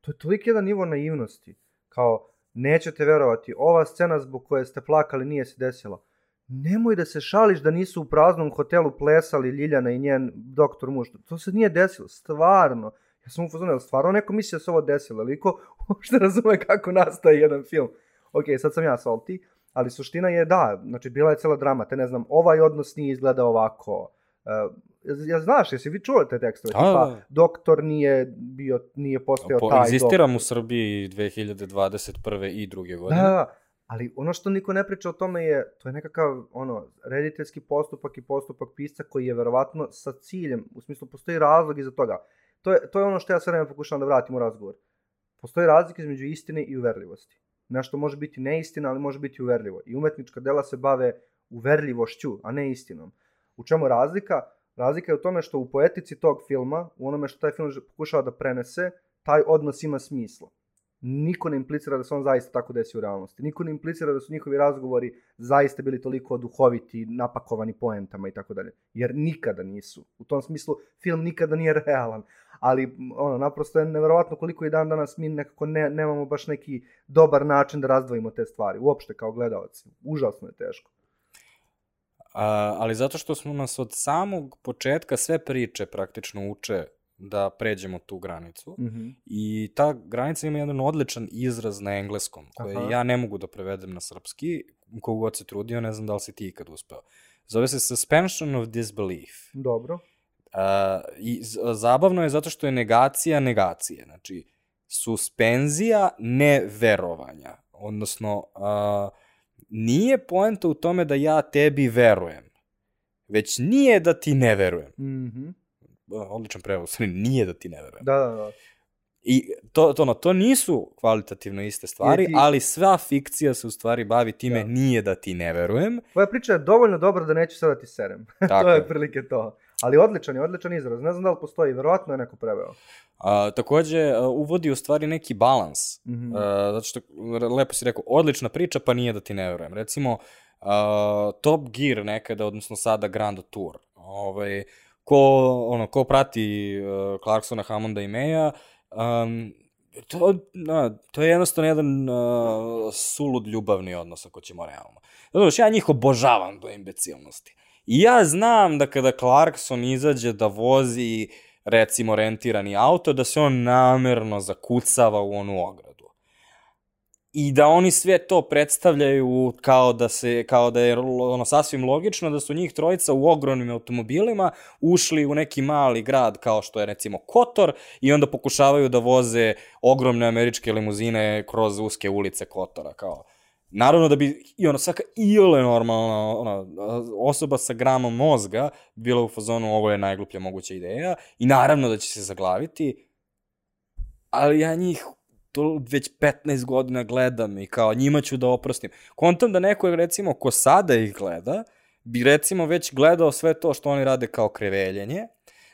to je toliko jedan nivo naivnosti. Kao, nećete verovati, ova scena zbog koje ste plakali nije se desila. Nemoj da se šališ da nisu u praznom hotelu plesali Ljiljana i njen doktor muž. To se nije desilo, stvarno. Ja sam u fazonu, jel stvarno neko misli da se ovo desilo? Liko uopšte razume kako nastaje jedan film. Ok, sad sam ja salty, ali suština je da, znači bila je cela drama, te ne znam, ovaj odnos nije izgledao ovako. Uh, ja znaš, jesi vi čuli te tekstove?
Da,
Tipa,
da.
doktor nije bio, nije postao
Po,
taj doktor.
u Srbiji 2021. i druge godine.
Da, da, ali ono što niko ne priča o tome je, to je nekakav ono, rediteljski postupak i postupak pisca koji je verovatno sa ciljem, u smislu postoji razlog iza toga. To je, to je ono što ja sve vreme pokušavam da vratim u razgovor. Postoji razlika između istine i uverljivosti. Nešto može biti neistina, ali može biti uverljivo. I umetnička dela se bave uverljivošću, a ne istinom. U čemu razlika? Razlika je u tome što u poetici tog filma, u onome što taj film pokušava da prenese, taj odnos ima smisla. Niko ne implicira da se on zaista tako desi u realnosti. Niko ne implicira da su njihovi razgovori zaista bili toliko duhoviti, napakovani poentama i tako dalje. Jer nikada nisu. U tom smislu film nikada nije realan. Ali ono, naprosto je neverovatno koliko i dan danas mi nekako ne, nemamo baš neki dobar način da razdvojimo te stvari. Uopšte kao gledalci. Užasno je teško.
A, ali zato što smo nas od samog početka sve priče praktično uče da pređemo tu granicu.
Mm -hmm.
I ta granica ima jedan odličan izraz na engleskom, koji
Aha.
ja ne mogu da prevedem na srpski, kogod se trudio, ne znam da li si ti ikad uspeo. Zove se suspension of disbelief.
Dobro.
Uh, I zabavno je zato što je negacija negacije. Znači, suspenzija neverovanja. Odnosno, uh, nije poenta u tome da ja tebi verujem, već nije da ti ne verujem.
Mm -hmm.
Odličan prevod, stvari, nije da ti ne verujem.
Da, da, da.
I to, to, no, to nisu kvalitativno iste stvari,
ti-
ali sva fikcija se u stvari bavi time
Da.
nije da ti ne verujem.
Tvoja priča je dovoljno dobra da neću sada ti serem.
Tako
to je otprilike to. Ali odličan je, odličan izraz. Ne znam da li postoji, verovatno je neko preveo.
A, takođe, a, uvodi u stvari neki balans.
Mm -hmm.
Uh, zato što, lepo si rekao, odlična priča, pa nije da ti ne verujem. Recimo, uh, Top Gear nekada, odnosno sada Grand Tour. Ovaj, ko, ono, ko prati uh, Clarksona, Hammonda i Meja, um, to, na, to je jednostavno jedan uh, sulud ljubavni odnos, ako ćemo realno. Znaš, ja njih obožavam do imbecilnosti. I ja znam da kada Clarkson izađe da vozi recimo rentirani auto, da se on namerno zakucava u onu ogradu. I da oni sve to predstavljaju kao da se kao da je ono sasvim logično da su njih trojica u ogromnim automobilima ušli u neki mali grad kao što je recimo Kotor i onda pokušavaju da voze ogromne američke limuzine kroz uske ulice Kotora kao. Naravno da bi i ono svaka iole normalna ona, osoba sa gramom mozga bila u fazonu ovo je najgluplja moguća ideja i naravno da će se zaglaviti, ali ja njih to već 15 godina gledam i kao njima ću da oprostim. Kontam da neko, recimo, ko sada ih gleda, bi recimo već gledao sve to što oni rade kao kreveljenje,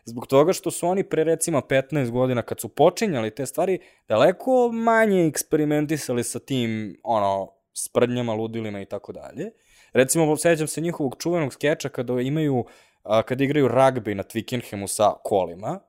zbog toga što su oni pre recimo 15 godina kad su počinjali te stvari daleko manje eksperimentisali sa tim ono sprdnjama, ludilima i tako dalje. Recimo, sećam se njihovog čuvenog skeča kada imaju, a, kada igraju ragbi na Twickenhamu sa kolima,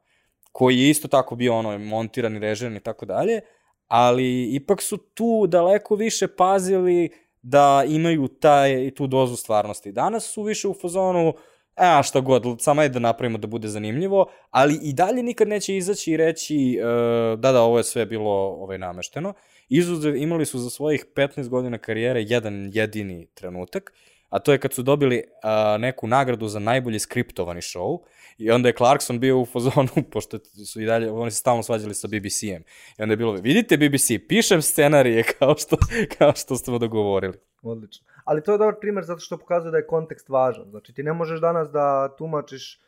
koji je isto tako bio ono montiran i režiran i tako dalje, ali ipak su tu daleko više pazili da imaju taj, tu dozu stvarnosti. Danas su više u fazonu, a šta god, samo je da napravimo da bude zanimljivo, ali i dalje nikad neće izaći i reći uh, da, da, ovo je sve bilo ovaj, namešteno. Izuzev imali su za svojih 15 godina karijere jedan jedini trenutak, a to je kad su dobili uh, neku nagradu za najbolji skriptovani show i onda je Clarkson bio u fazonu, pošto su i dalje, oni se stalno svađali sa BBC-em. I onda je bilo, vidite BBC, pišem scenarije kao što, kao što smo dogovorili.
Odlično. Ali to je dobar primer zato što pokazuje da je kontekst važan. Znači ti ne možeš danas da tumačiš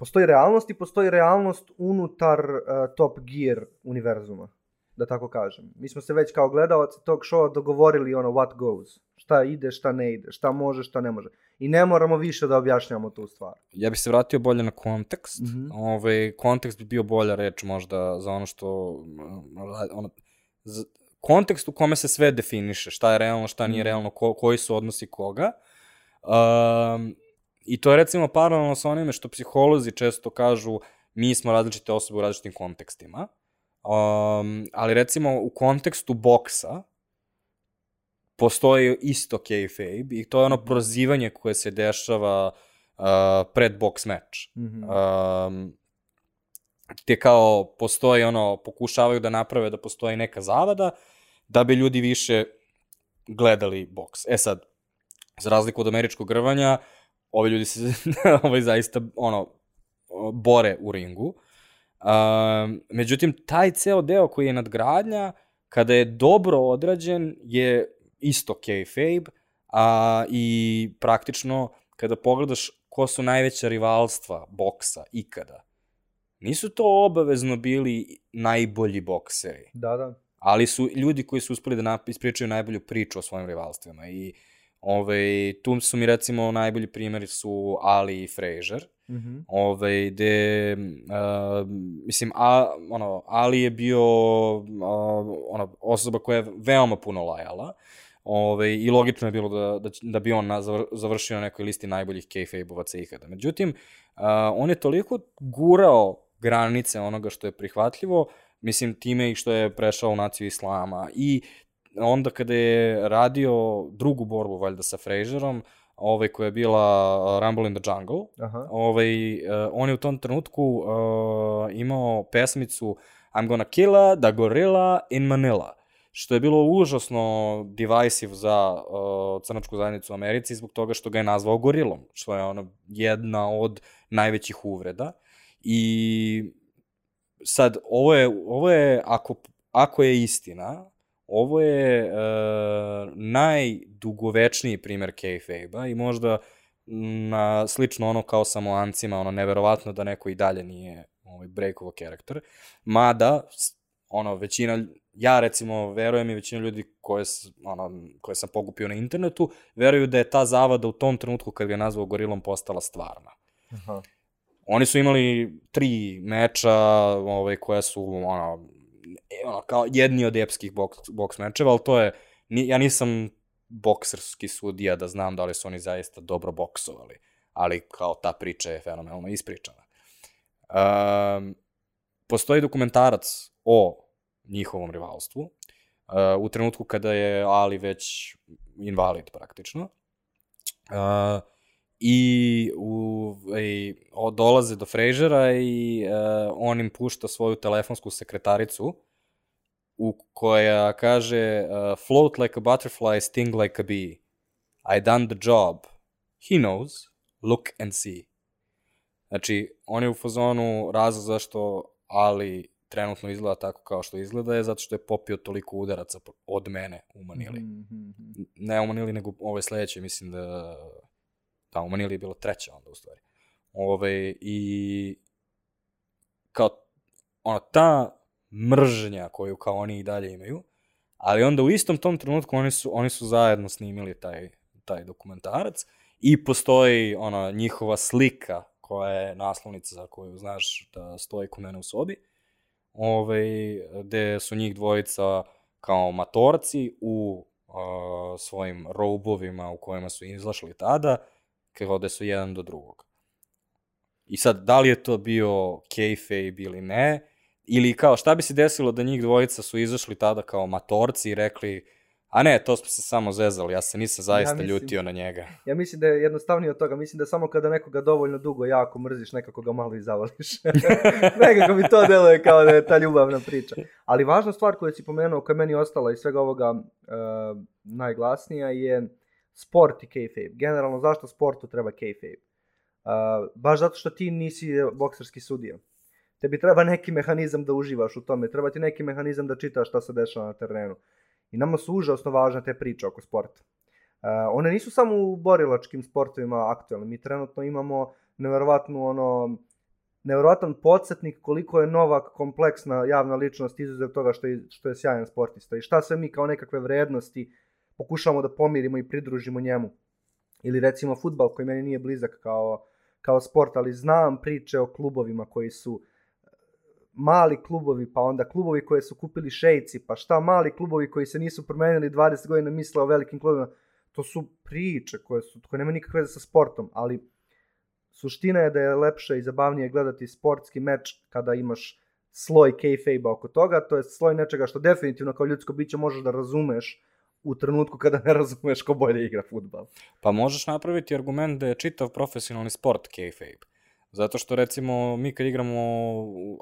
Postoji realnost i postoji realnost unutar uh, Top Gear univerzuma, da tako kažem. Mi smo se već kao gledalci tog showa dogovorili ono what goes. Šta ide, šta ne ide, šta može, šta ne može. I ne moramo više da objašnjamo tu stvar.
Ja bih se vratio bolje na kontekst. Mm -hmm. Ove, ovaj, kontekst bi bio bolja reč možda za ono što... Ono, za, kontekst u kome se sve definiše, šta je realno, šta nije mhm. realno, ko, koji su odnosi koga. Um, I to je recimo paralelno sa onime što psiholozi često kažu mi smo različite osobe u različitim kontekstima. Um, ali recimo u kontekstu boksa postoji isto kayfabe i to je ono mhm. prozivanje koje se dešava uh, pred boks meč. Mm -hmm. um, gde kao postoji ono, pokušavaju da naprave da postoji neka zavada, da bi ljudi više gledali boks. E sad, za razliku od američkog grvanja, ovi ljudi se ovaj, zaista ono, bore u ringu. Um, međutim, taj ceo deo koji je nadgradnja, kada je dobro odrađen, je isto kayfabe, a i praktično kada pogledaš ko su najveća rivalstva boksa ikada, nisu to obavezno bili najbolji bokseri.
Da, da.
Ali su ljudi koji su uspeli da ispričaju najbolju priču o svojim rivalstvima i Ove, ovaj, tu su mi recimo najbolji primjeri su Ali i Frazier. Mm -hmm. Ove, ovaj, gde, uh, mislim, a, ono, Ali je bio uh, ono, osoba koja je veoma puno lajala. Ove, I logično je bilo da, da, da bi on na, završio na nekoj listi najboljih kayfabe-ovaca ikada. Međutim, uh, on je toliko gurao granice onoga što je prihvatljivo, mislim, time i što je prešao u naciju islama i onda kada je radio drugu borbu, valjda, sa Frazierom, ovaj, koja je bila Rumble in the Jungle, Aha. Ovaj, uh, on je u tom trenutku uh, imao pesmicu I'm gonna kill a the gorilla in Manila što je bilo užasno divisive za uh, crnačku zajednicu u Americi zbog toga što ga je nazvao gorilom, što je ono jedna od najvećih uvreda. I sad, ovo je, ovo je ako, ako je istina, ovo je uh, najdugovečniji primer kayfabe-a i možda na, slično ono kao samoancima, ono neverovatno da neko i dalje nije ovaj, breakovo karakter. Mada, ono, većina ja recimo verujem i većina ljudi koje, ono, koje sam pogupio na internetu, veruju da je ta zavada u tom trenutku kad ga je nazvao gorilom postala stvarna. Aha. Oni su imali tri meča ovaj, koje su ono, ono, kao jedni od epskih boks, boks mečeva, ali to je, ja nisam bokserski sudija da znam da li su oni zaista dobro boksovali, ali kao ta priča je fenomenalno ispričana. Um, postoji dokumentarac o njihovom rivalstvu, uh, u trenutku kada je Ali već invalid praktično. Uh, I u, i, o, dolaze do Frejžera i uh, on im pušta svoju telefonsku sekretaricu u koja kaže uh, float like a butterfly, sting like a bee. I done the job. He knows. Look and see. Znači, on je u fazonu razlog zašto Ali trenutno izgleda tako kao što izgleda je zato što je popio toliko udaraca od mene u Manili.
Mhm, mhm.
Ne u Manili, nego ove sledeće, mislim da... Da, u Manili je bilo treća onda u stvari. Ove, I kao, ono, ta mržnja koju kao oni i dalje imaju, ali onda u istom tom trenutku oni su, oni su zajedno snimili taj, taj dokumentarac i postoji ona njihova slika koja je naslovnica za koju znaš da stoji kod mene u sobi, ovaj, gde su njih dvojica kao matorci u uh, svojim robovima u kojima su izlašli tada, kao da su jedan do drugog. I sad, da li je to bio kayfabe ili ne, ili kao šta bi se desilo da njih dvojica su izašli tada kao matorci i rekli A ne, to smo se samo zezali, ja se nisam zaista ja mislim, ljutio na njega.
Ja mislim da je jednostavnije od toga, mislim da samo kada nekoga dovoljno dugo jako mrziš, nekako ga malo i zavoliš. nekako mi to deluje kao da je ta ljubavna priča. Ali važna stvar koju si pomenuo, koja je meni ostala iz svega ovoga uh, najglasnija je sport i kayfabe. Generalno, zašto sportu treba kayfabe? Uh, baš zato što ti nisi bokserski sudija. Tebi treba neki mehanizam da uživaš u tome, treba ti neki mehanizam da čitaš šta se dešava na terenu. I nama su užasno važne te priče oko sporta. Uh, one nisu samo u borilačkim sportovima aktualne. Mi trenutno imamo neverovatnu ono neverovatan podsjetnik koliko je Novak kompleksna javna ličnost izuzev toga što je, što je sjajan sportista i šta sve mi kao nekakve vrednosti pokušavamo da pomirimo i pridružimo njemu. Ili recimo futbal koji meni nije blizak kao, kao sport, ali znam priče o klubovima koji su mali klubovi, pa onda klubovi koje su kupili šejci, pa šta mali klubovi koji se nisu promenili 20 godina misle o velikim klubovima, to su priče koje, su, koje nema nikakve veze sa sportom, ali suština je da je lepše i zabavnije gledati sportski meč kada imaš sloj kayfabe oko toga, to je sloj nečega što definitivno kao ljudsko biće možeš da razumeš u trenutku kada ne razumeš ko bolje igra futbal.
Pa možeš napraviti argument da je čitav profesionalni sport kayfabe. Zato što recimo mi kad igramo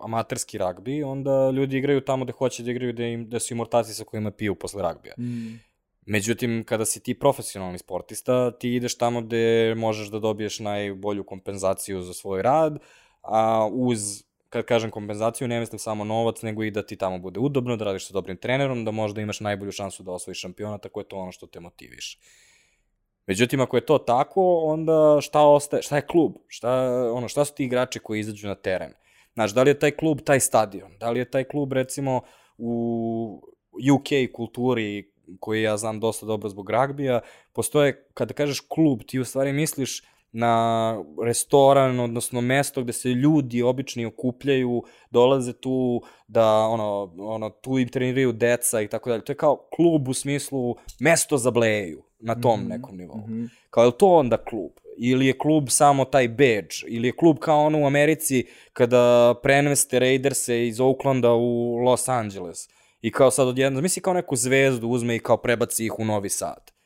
amaterski ragbi, onda ljudi igraju tamo gde hoće da igraju, da, im, da su im ortaci sa kojima piju posle ragbija. Mm. Međutim, kada si ti profesionalni sportista, ti ideš tamo gde možeš da dobiješ najbolju kompenzaciju za svoj rad, a uz, kad kažem kompenzaciju, ne mislim samo novac, nego i da ti tamo bude udobno, da radiš sa dobrim trenerom, da možda imaš najbolju šansu da osvojiš šampiona, tako je to ono što te motiviše. Međutim, ako je to tako, onda šta ostaje, šta je klub? Šta, ono, šta su ti igrači koji izađu na teren? Znaš, da li je taj klub taj stadion? Da li je taj klub, recimo, u UK kulturi, koji ja znam dosta dobro zbog ragbija, postoje, kada kažeš klub, ti u stvari misliš na restoran, odnosno mesto gde se ljudi obični okupljaju, dolaze tu da, ono, ono tu im treniraju deca i tako dalje. To je kao klub u smislu mesto za bleju na tom mm -hmm. nekom nivou. Mm -hmm. Kao je to onda klub? Ili je klub samo taj badge? Ili je klub kao ono u Americi kada preneste Raiderse iz Oaklanda u Los Angeles? I kao sad odjedno, misli kao neku zvezdu uzme i kao prebaci ih u Novi Sad.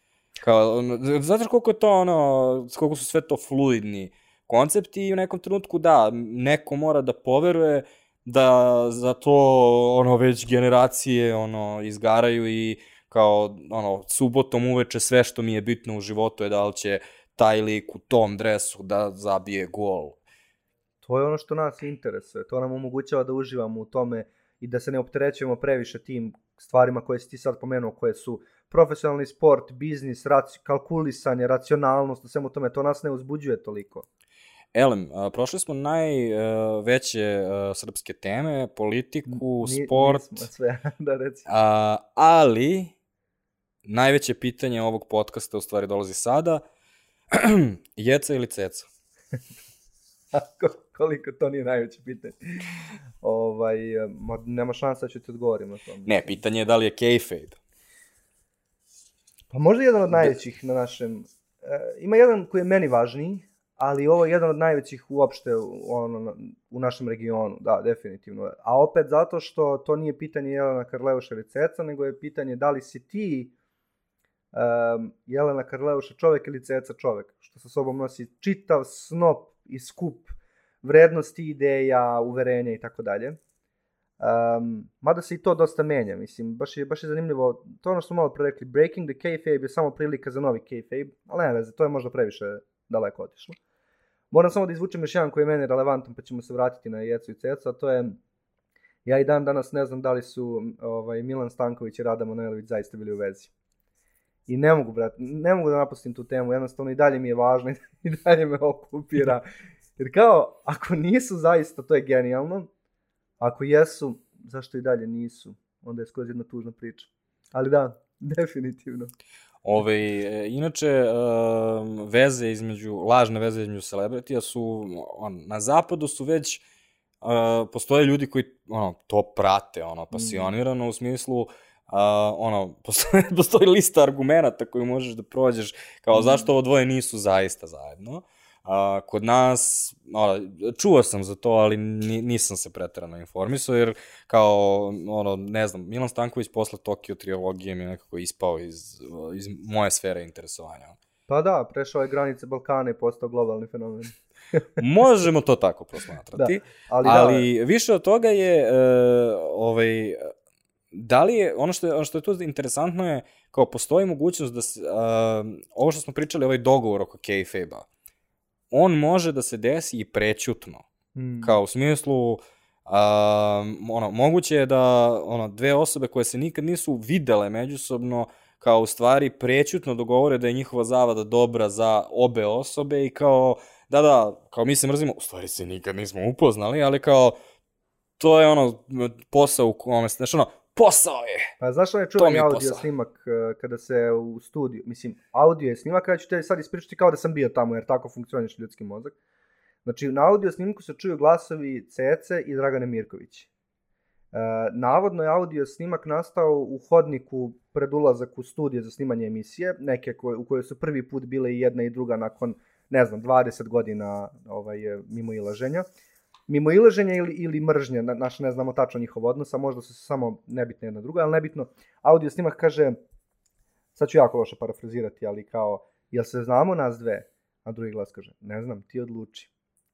Kao, znaš koliko je to ono, koliko su sve to fluidni koncepti i u nekom trenutku da, neko mora da poveruje da za to ono već generacije ono izgaraju i kao ono subotom uveče sve što mi je bitno u životu je da li će taj lik u tom dresu da zabije gol.
To je ono što nas interesuje. To nam omogućava da uživamo u tome i da se ne opterećujemo previše tim stvarima koje si ti sad pomenuo, koje su profesionalni sport, biznis, raci, kalkulisanje, racionalnost, svemu tome, to nas ne uzbuđuje toliko.
Elem, a, prošli smo najveće srpske teme, politiku, Ni, sport.
Nismo sve, da reci.
A, ali, najveće pitanje ovog podcasta u stvari dolazi sada. Jeca ili ceca?
koliko to nije najveće pitanje. ovaj, nema šansa da ću ti odgovorim na to.
Ne, pitanje je da li je kayfabe.
Pa možda jedan od najvećih na našem... E, ima jedan koji je meni važniji, ali ovo je jedan od najvećih uopšte u, ono, u našem regionu, da, definitivno. A opet zato što to nije pitanje Jelena Karleuša ili Ceca, nego je pitanje da li si ti um, Jelena Karleuša čovek ili Ceca čovek, što sa sobom nosi čitav snop i skup vrednosti, ideja, uverenja i tako dalje. Um, mada se i to dosta menja, mislim, baš je, baš je zanimljivo, to ono što smo malo pre rekli, breaking the kayfabe je samo prilika za novi kayfabe, ali ne veze, to je možda previše daleko otišlo. Moram samo da izvučem još jedan koji je meni relevantan, pa ćemo se vratiti na Jecu i Cecu, a to je Ja i dan danas ne znam da li su ovaj, Milan Stanković i Rada Manojlović zaista bili u vezi. I ne mogu, brat, ne mogu da napustim tu temu, jednostavno i dalje mi je važno i dalje me okupira. Jer kao, ako nisu zaista, to je genijalno. Ako jesu, zašto i dalje nisu? Onda je skroz jedna tužna priča. Ali da, definitivno.
Ove, inače, e, veze između, lažne veze između celebritija su, on, na zapadu su već, e, postoje ljudi koji ono, to prate, ono, pasionirano u smislu, uh, ono, postoji, postoji lista argumenta koju možeš da prođeš, kao
Mm.
zašto ovo dvoje nisu zaista zajedno. A, kod nas, ono, čuo sam za to, ali ni, nisam se pretarano informisao, jer kao, ono, ne znam, Milan Stanković posle Tokio trilogije mi je nekako ispao iz, iz moje sfere interesovanja.
Pa da, prešao je granice Balkana i postao globalni fenomen.
Možemo to tako prosmatrati,
Ali,
ali,
da,
više od toga je, e, ovaj, da li je, ono što je, ono što je tu interesantno je, kao postoji mogućnost da se, a, ovo što smo pričali, ovaj dogovor oko kayfabe-a, on može da se desi i prećutno.
mm,
Kao u smislu, a, ono, moguće je da ono, dve osobe koje se nikad nisu videle međusobno, kao u stvari prećutno dogovore da je njihova zavada dobra za obe osobe i kao, da, da, kao mi se mrzimo, u stvari se nikad nismo upoznali, ali kao, to je ono, posao u kome, znaš ono, posao je.
Pa znaš onaj čuveni audio
posao.
snimak eh, kada se u studiju, mislim, audio je snimak, ja ću te sad ispričati kao da sam bio tamo, jer tako funkcioniš ljudski mozak. Znači, na audio snimku se čuju glasovi Cece i Dragane Mirković. E, navodno je audio snimak nastao u hodniku pred ulazak u studije za snimanje emisije, neke koje, u kojoj su prvi put bile i jedna i druga nakon, ne znam, 20 godina ovaj, mimo ilaženja. Mimo ilaženja ili, ili mržnje, na, naš ne znamo tačno njihov odnos, a možda su samo nebitne jedna druga, ali nebitno. Audio snimak kaže, sad ću jako loše parafrazirati, ali kao, jel se znamo nas dve? A drugi glas kaže, ne znam, ti odluči.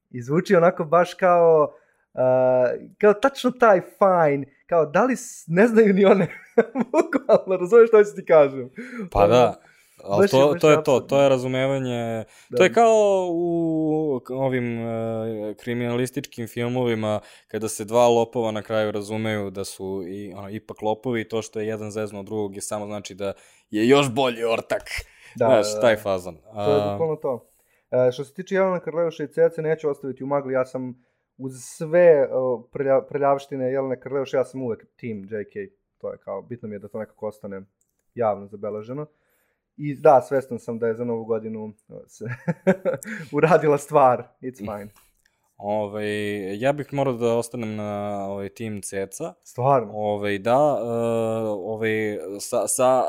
I zvuči onako baš kao, uh, kao tačno taj fine, kao da li ne znaju ni one, bukvalno, razumiješ što ću ti kažem?
Pa da, ali to, to
je
to, to je razumevanje,
Da.
to je kao u ovim uh, kriminalističkim filmovima kada se dva lopova na kraju razumeju da su i ono, ipak lopovi i to što je jedan zezno od drugog je samo znači da je još bolji ortak.
Da,
Znaš,
da,
taj
da.
fazon.
To je bukvalno to. E, što se tiče Jelena Karleuša i Cece, neću ostaviti u magli, ja sam uz sve uh, prelja, preljavštine Jelene Karleuša, ja sam uvek team JK. To je kao, bitno mi je da to nekako ostane javno zabeleženo. I da, svestan sam da je za novu godinu uh, se uradila stvar. It's fine.
Ovaj, ja bih morao da ostanem na ovaj, tim Ceca.
Stvarno.
Ovaj, da, uh, ovaj, sa, sa,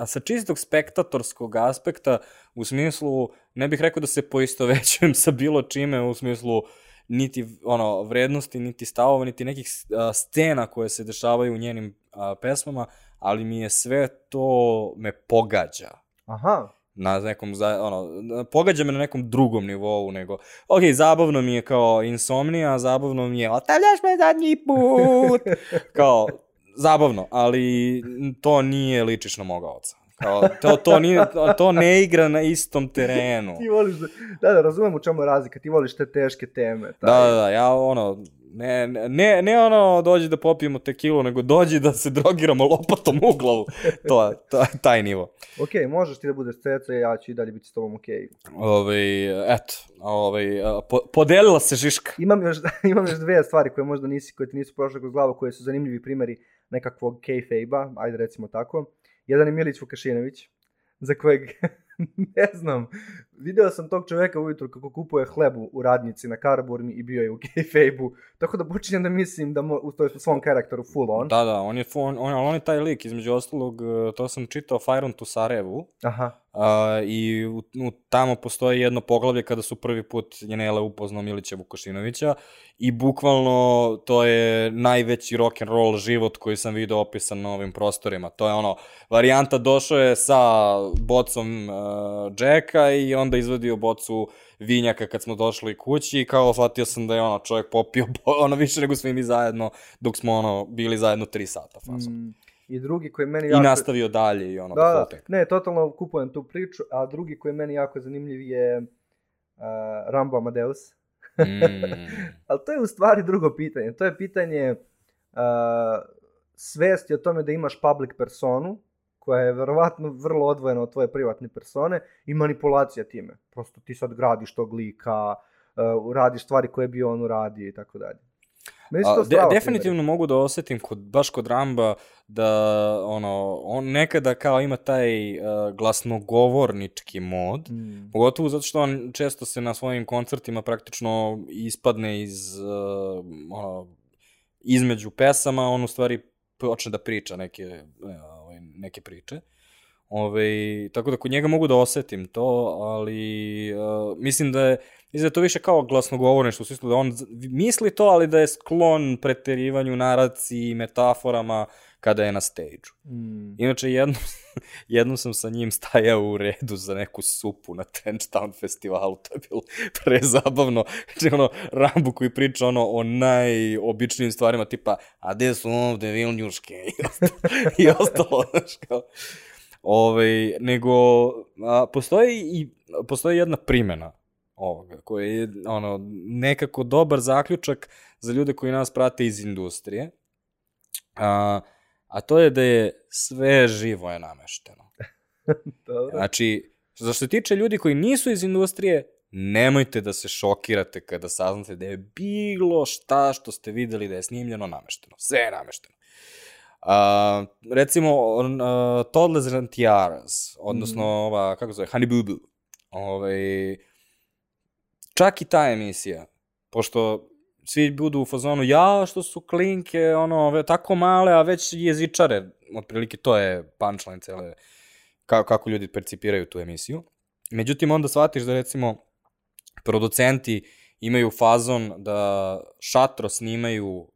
uh, sa čistog spektatorskog aspekta, u smislu, ne bih rekao da se poistovećujem sa bilo čime, u smislu niti ono, vrednosti, niti stavova, niti nekih uh, scena koje se dešavaju u njenim uh, pesmama, ali mi je sve to me pogađa
Aha.
na nekom, za, ono, pogađa me na nekom drugom nivou nego, ok, zabavno mi je kao insomnija, zabavno mi je ostavljaš me zadnji put, kao, zabavno, ali to nije ličiš na moga oca. Kao, to, to, nije, to, to ne igra na istom terenu.
Ti voliš da... Da, da, razumem u čemu je razlika. Ti voliš te teške teme.
Da, da, da, ja ono, ne, ne, ne ono dođi da popijemo tekilu, nego dođi da se drogiramo lopatom u glavu. To, to, taj nivo.
Ok, možeš ti da budeš ceca, ja ću i dalje biti s tobom ok.
Ove, eto, ove, po, podelila se Žiška.
Imam još, imam još dve stvari koje možda nisi, koje ti nisu prošle kroz glavu, koje su zanimljivi primjeri nekakvog kayfabe-a, ajde recimo tako. Jedan je Milić Vukašinović, za kojeg, ne znam, video sam tog čoveka ujutru kako kupuje hlebu u radnici na Karaburmi i bio je u kayfabe-u, tako da počinjem da mislim da mo, u toj svom karakteru full on.
Da, da, on je, on, on, on je taj lik, između ostalog, e, to sam čitao Fire on to Sarajevu,
Aha,
a, i u, tamo postoji jedno poglavlje kada su prvi put Jenele upoznao Milića Vukošinovića i bukvalno to je najveći rock and roll život koji sam video opisan na ovim prostorima. To je ono, varijanta došao je sa bocom uh, Jacka i onda izvadio bocu vinjaka kad smo došli kući i kao shvatio sam da je ono čovjek popio ono više nego svi mi zajedno dok smo ono bili zajedno tri sata fazom.
mm, i drugi koji meni
I
jako...
nastavio dalje i ono
Da, da, ne, totalno kupujem tu priču, a drugi koji je meni jako zanimljiv je uh, Rambo Amadeus.
Mm.
Ali to je u stvari drugo pitanje. To je pitanje svesti o tome da imaš public personu, koja je verovatno vrlo odvojena od tvoje privatne persone i manipulacija time. Prosto ti sad gradiš tog lika, uh, radiš stvari koje bi on uradio i tako dalje.
Meni to de, definitivno mogu da osetim kod, baš kod Ramba da ono, on nekada kao ima taj uh, glasnogovornički mod, mm. pogotovo zato što on često se na svojim koncertima praktično ispadne iz uh, ono, između pesama, on u stvari počne da priča neke, ovaj, neke priče. Ove, tako da kod njega mogu da osetim to, ali uh, mislim da je Mislim da je to više kao glasnogovorništvo, u smislu da on misli to, ali da je sklon preterivanju naraciji i metaforama kada je na stage-u. Mm. Inače, jednom, jednom sam sa njim stajao u redu za neku supu na Trenchtown festivalu, to je bilo prezabavno. Znači, ono, Rambu koji priča ono o najobičnijim stvarima, tipa, a gde su ovde vilnjuške? I ostalo, i ostalo znaš, kao... Ove, ovaj, nego, a, postoji i postoji jedna primena ovoga, koji je ono, nekako dobar zaključak za ljude koji nas prate iz industrije, a, a to je da je sve živo je namešteno. Dobro. Znači, za što se tiče ljudi koji nisu iz industrije, nemojte da se šokirate kada saznate da je bilo šta što ste videli da je snimljeno namešteno. Sve je namešteno. Uh, recimo, uh, Toddlers and Tiaras, odnosno mm. ova, kako zove, Honey Boo Boo. Ovaj, čak i ta emisija, pošto svi budu u fazonu, ja, što su klinke, ono, tako male, a već jezičare, otprilike to je punchline cele, kako, kako ljudi percipiraju tu emisiju. Međutim, onda shvatiš da, recimo, producenti imaju fazon da šatro snimaju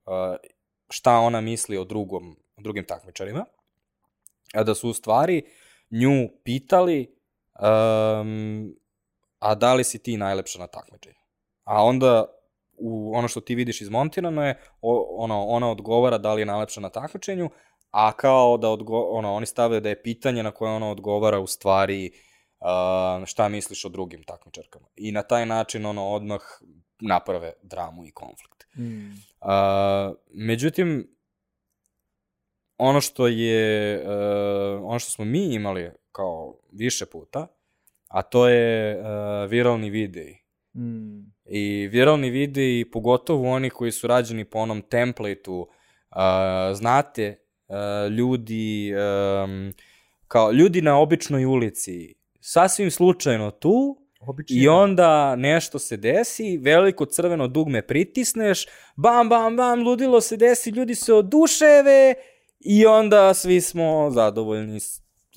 šta ona misli o drugom, o drugim takmičarima, a da su u stvari nju pitali um, a da li si ti najlepša na takmičenju? A onda u ono što ti vidiš izmontirano je, ono, ona odgovara da li je najlepša na takmičenju, a kao da odgo, ono, oni stavljaju da je pitanje na koje ona odgovara u stvari uh, šta misliš o drugim takmičarkama. I na taj način ono odmah naprave dramu i konflikt. Mm. Uh, međutim, ono što je, uh, ono što smo mi imali kao više puta, a to je uh, viralni videi. Mm. I viralni videi, pogotovo oni koji su rađeni po onom templateu, uh, znate, uh, ljudi, um, kao ljudi na običnoj ulici, sasvim slučajno tu, Obično. I onda nešto se desi, veliko crveno dugme pritisneš, bam, bam, bam, ludilo se desi, ljudi se oduševe i onda svi smo zadovoljni.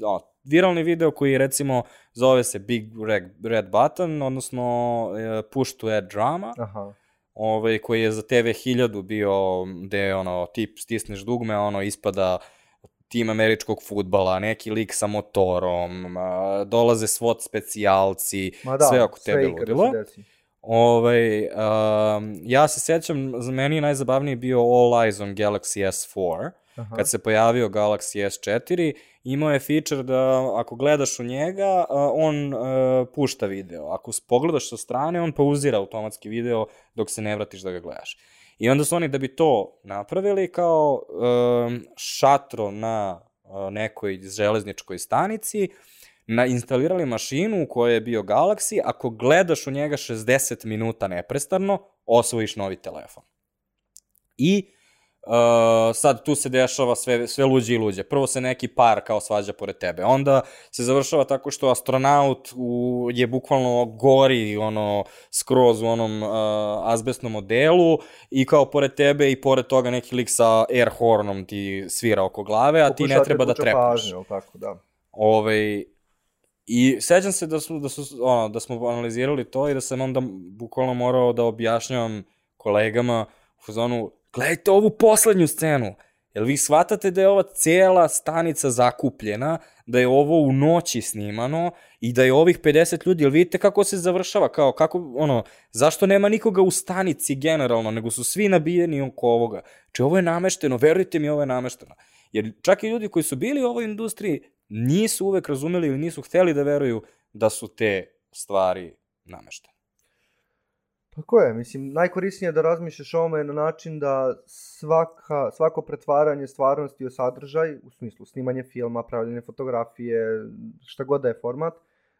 O, viralni video koji recimo zove se Big Red, Red Button, odnosno uh, Push to Add Drama, Aha. Ovaj, koji je za TV 1000 bio gde ono, tip stisneš dugme, ono ispada tim američkog futbala, neki lik sa motorom, dolaze SWAT specijalci, da, sve oko tebe ludilo. Ovaj, um, ja se sećam, za meni je najzabavniji bio All Eyes on Galaxy S4, Aha. kad se pojavio Galaxy S4, imao je feature da ako gledaš u njega, on uh, pušta video. Ako pogledaš sa strane, on pauzira automatski video dok se ne vratiš da ga gledaš. I onda su oni da bi to napravili kao um, šatro na uh, nekoj železničkoj stanici, na, instalirali mašinu u kojoj je bio Galaxy, ako gledaš u njega 60 minuta neprestarno, osvojiš novi telefon. I Uh, sad tu se dešava sve, sve luđe i luđe. Prvo se neki par kao svađa pored tebe. Onda se završava tako što astronaut u, je bukvalno gori ono, skroz u onom uh, azbestnom modelu i kao pored tebe i pored toga neki lik sa air hornom ti svira oko glave, a ti ne treba da trepaš. Pažnju,
tako, da.
Ove, ovaj, I sećam se da, smo, da, su, ono, da smo analizirali to i da sam onda bukvalno morao da objašnjavam kolegama u fazonu, gledajte ovu poslednju scenu. Jel vi shvatate da je ova cijela stanica zakupljena, da je ovo u noći snimano i da je ovih 50 ljudi, jel vidite kako se završava, kao kako, ono, zašto nema nikoga u stanici generalno, nego su svi nabijeni oko ovoga. Če ovo je namešteno, verujte mi, ovo je namešteno. Jer čak i ljudi koji su bili u ovoj industriji nisu uvek razumeli ili nisu hteli da veruju da su te stvari nameštene.
Tako je, mislim, najkorisnije je da razmišljaš o ovome na način da svaka, svako pretvaranje stvarnosti u sadržaj, u smislu snimanje filma, pravljanje fotografije, šta god da je format,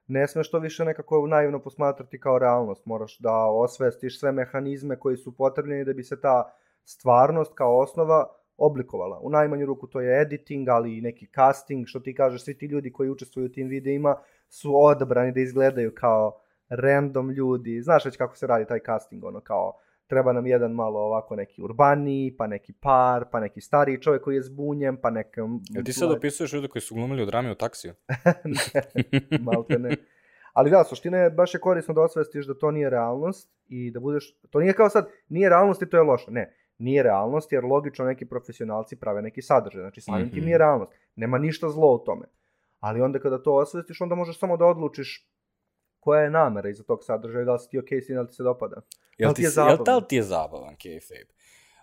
ne smeš to više nekako naivno posmatrati kao realnost. Moraš da osvestiš sve mehanizme koji su potrebni da bi se ta stvarnost kao osnova oblikovala. U najmanju ruku to je editing, ali i neki casting, što ti kažeš, svi ti ljudi koji učestvuju u tim videima su odabrani da izgledaju kao random ljudi. Znaš već kako se radi taj casting, ono kao treba nam jedan malo ovako neki urbaniji, pa neki par, pa neki stariji čovjek koji je zbunjen, pa neka...
Jel ti sad opisuješ ljude koji su glumili u drami u taksiju?
ne, malte ne. Ali da, suština je, baš je korisno da osvestiš da to nije realnost i da budeš, to nije kao sad, nije realnost i to je loše, ne, nije realnost jer logično neki profesionalci prave neki sadržaj, znači samim mm -hmm. tim nije realnost, nema ništa zlo u tome. Ali onda kada to osvestiš, onda možeš samo da odlučiš koja je namera iza tog sadržaja, da li si ti okej okay, s tim, da li ti se dopada.
Jel ti, je zabavan? Jel, da ti je zabavan kayfabe?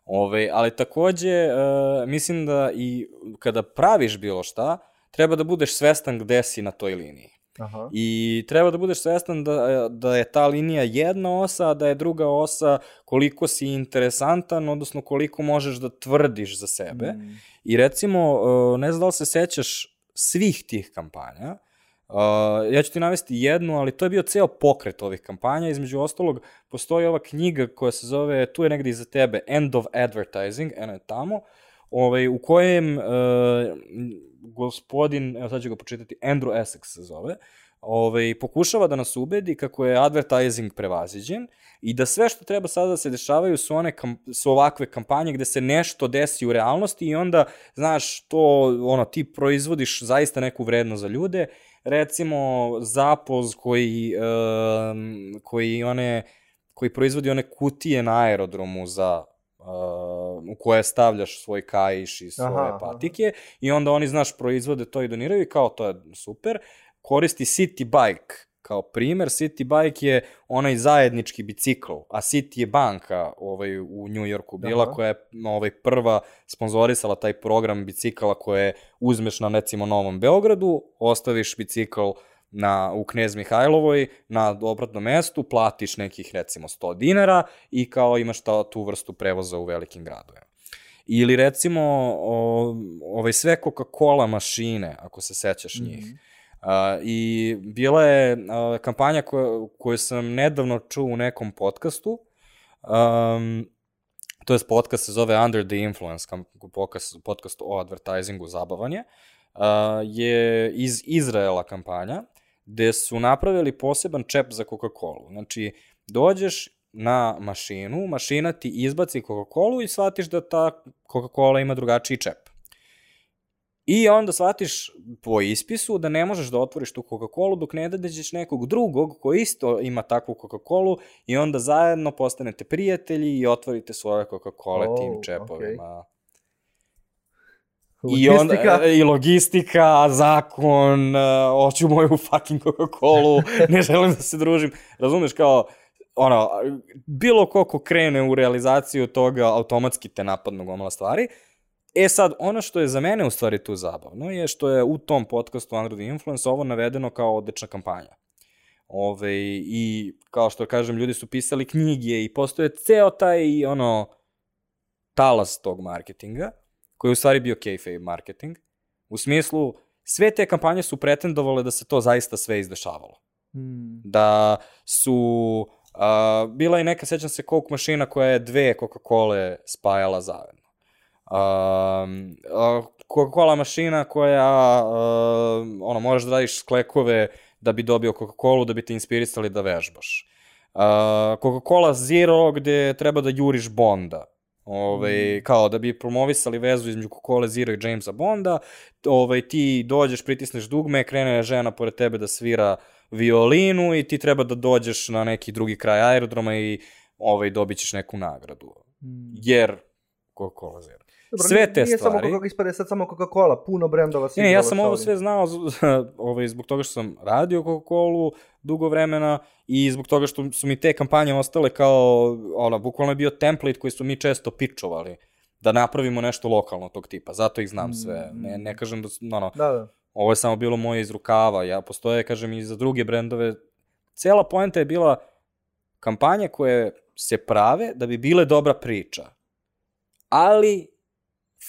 Ove, ali takođe, uh, mislim da i kada praviš bilo šta, treba da budeš svestan gde si na toj liniji. Aha. I treba da budeš svestan da, da je ta linija jedna osa, a da je druga osa koliko si interesantan, odnosno koliko možeš da tvrdiš za sebe. Mm. I recimo, ne znam da li se sećaš svih tih kampanja, Uh, ja ću ti navesti jednu, ali to je bio ceo pokret ovih kampanja. Između ostalog, postoji ova knjiga koja se zove, tu je negde iza tebe, End of Advertising, eno je tamo, ovaj, u kojem uh, gospodin, evo sad ću ga počitati, Andrew Essex se zove, ovaj, pokušava da nas ubedi kako je advertising prevaziđen i da sve što treba sada da se dešavaju su, one kam, su ovakve kampanje gde se nešto desi u realnosti i onda, znaš, to, ono, ti proizvodiš zaista neku vrednost za ljude recimo zapoz koji, um, koji one koji proizvodi one kutije na aerodromu za uh, u koje stavljaš svoj kaiš i svoje aha, patike aha. i onda oni, znaš, proizvode to i doniraju i kao to je super. Koristi City Bike kao primer, City Bike je onaj zajednički bicikl, a City je banka ovaj, u New Yorku bila Aha. koja je ovaj, prva sponzorisala taj program bicikala koje uzmeš na recimo Novom Beogradu, ostaviš bicikl na, u Knez Mihajlovoj na obratnom mestu, platiš nekih recimo 100 dinara i kao imaš ta, tu vrstu prevoza u velikim gradovima. Ili recimo o, ovaj sve Coca-Cola mašine, ako se sećaš njih. Mm -hmm Uh, I bila je uh, kampanja koju, koju sam nedavno čuo u nekom podcastu, um, to je podcast se zove Under the Influence, podcast, podcast o advertisingu, zabavanje, uh, je iz Izraela kampanja, gde su napravili poseban čep za Coca-Cola. Znači, dođeš na mašinu, mašina ti izbaci Coca-Cola i shvatiš da ta Coca-Cola ima drugačiji čep. I onda shvatiš po ispisu da ne možeš da otvoriš tu Coca-Cola dok ne dađeš nekog drugog koji isto ima takvu Coca-Cola i onda zajedno postanete prijatelji i otvorite svoje Coca-Cola oh, tim čepovima. Okay. I onda, e, i logistika, zakon, uh, hoću moju fucking Coca-Cola, ne želim da se družim. Razumeš, kao, ono, bilo ko ko krene u realizaciju toga, automatski te napadnu gomala stvari. E sad, ono što je za mene u stvari tu zabavno je što je u tom podcastu Under the Influence ovo navedeno kao odlična kampanja. Ove, I kao što kažem, ljudi su pisali knjige i postoje ceo taj ono talas tog marketinga, koji je u stvari bio kayfabe marketing. U smislu, sve te kampanje su pretendovale da se to zaista sve izdešavalo. Hmm. Da su... Uh, bila je neka, sećam se, Coke mašina koja je dve Coca-Cola spajala zajedno Coca-Cola mašina koja, uh, ono, možeš da radiš sklekove da bi dobio Coca-Cola, da bi te inspirisali da vežbaš. Uh, Coca-Cola Zero gde treba da juriš Bonda. Ove, mm. kao da bi promovisali vezu između Coca-Cola Zero i Jamesa Bonda, ove, ti dođeš, pritisneš dugme, krene žena pored tebe da svira violinu i ti treba da dođeš na neki drugi kraj aerodroma i ovaj, dobit ćeš neku nagradu. Mm. Jer Coca-Cola Zero.
Dobro, sve te nije stvari. Nije samo ispade sad samo Coca-Cola, puno brendova
Ne, ja sam ovo sve znao ovaj, zbog toga što sam radio Coca-Colu dugo vremena i zbog toga što su mi te kampanje ostale kao, ona, bukvalno je bio template koji su mi često pičovali da napravimo nešto lokalno tog tipa. Zato ih znam sve. Ne, ne kažem da, ono, da, da. ovo je samo bilo moje iz rukava. Ja postoje, kažem, i za druge brendove. Cela poenta je bila kampanja koja je se prave da bi bile dobra priča, ali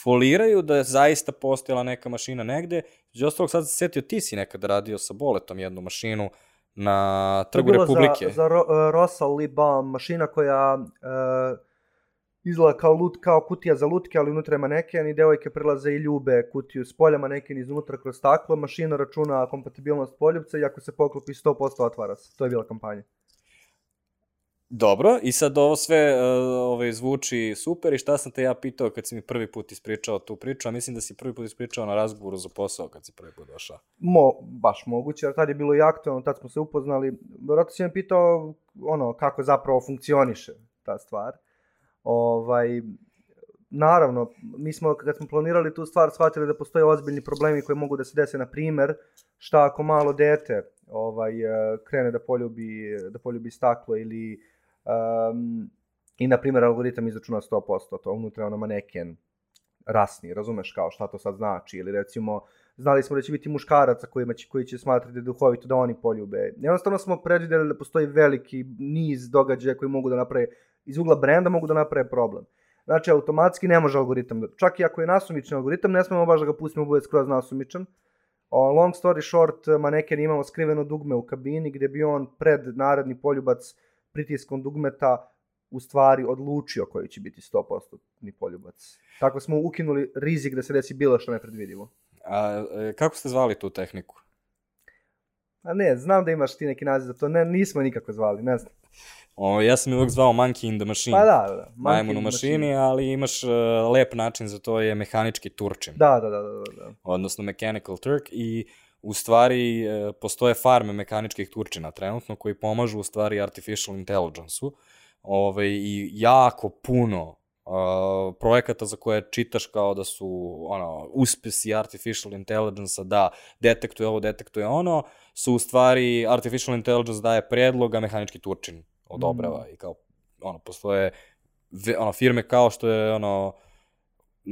foliraju da je zaista postojala neka mašina negde. Među ostalog, sad se setio, ti si nekada radio sa Boletom jednu mašinu na Trgu Republike.
Za, za ro, uh, Rosal Libam, mašina koja uh, izgleda kao, lut, kao kutija za lutke, ali unutra je maneken i devojke prilaze i ljube kutiju s polja, maneken iznutra kroz staklo, mašina računa kompatibilnost poljubca i ako se poklopi 100% otvara se. To je bila kampanja.
Dobro, i sad ovo sve uh, ovaj, zvuči super i šta sam te ja pitao kad si mi prvi put ispričao tu priču, a mislim da si prvi put ispričao na razgovoru za posao kad si prvi put došao.
Mo, baš moguće, jer tad je bilo i aktualno, tad smo se upoznali. Vjerojatno si me pitao ono, kako zapravo funkcioniše ta stvar. Ovaj, naravno, mi smo, kad smo planirali tu stvar, shvatili da postoje ozbiljni problemi koji mogu da se dese, na primer, šta ako malo dete ovaj, eh, krene da poljubi, da poljubi staklo ili um, i, na primjer, algoritam izračuna 100%, to unutra ono maneken rasni, razumeš kao šta to sad znači, ili recimo, znali smo da će biti muškaraca kojima će, koji će smatrati duhovito da oni poljube. Jednostavno smo predvideli da postoji veliki niz događaja koji mogu da naprave, iz ugla brenda mogu da naprave problem. Znači, automatski ne može algoritam, da, čak i ako je nasumičan algoritam, ne smemo baš da ga pustimo bude skroz nasumičan. Long story short, maneken imamo skriveno dugme u kabini gde bi on pred naredni poljubac pritiskom dugmeta u stvari odlučio koji će biti 100% ni poljubac. Tako smo ukinuli rizik da se desi bilo što nepredvidivo.
A e, kako ste zvali tu tehniku?
A ne, znam da imaš ti neki naziv za to, ne, nismo nikako zvali, ne znam.
O, ja sam je uvek zvao Monkey in the Machine.
Pa da, da. da.
Majmun u mašini,
machine.
ali imaš uh, lep način za to je mehanički turčin.
Da, da, da, da, da, da.
odnosno Mechanical Turk i u stvari e, postoje farme mehaničkih turčina trenutno koji pomažu u stvari artificial intelligence-u ovaj, i jako puno uh, projekata za koje čitaš kao da su ono, uspesi artificial intelligence-a da detektuje ovo, detektuje ono, su u stvari artificial intelligence daje predlog, a mehanički turčin odobrava mm. i kao ono, postoje ono, firme kao što je ono,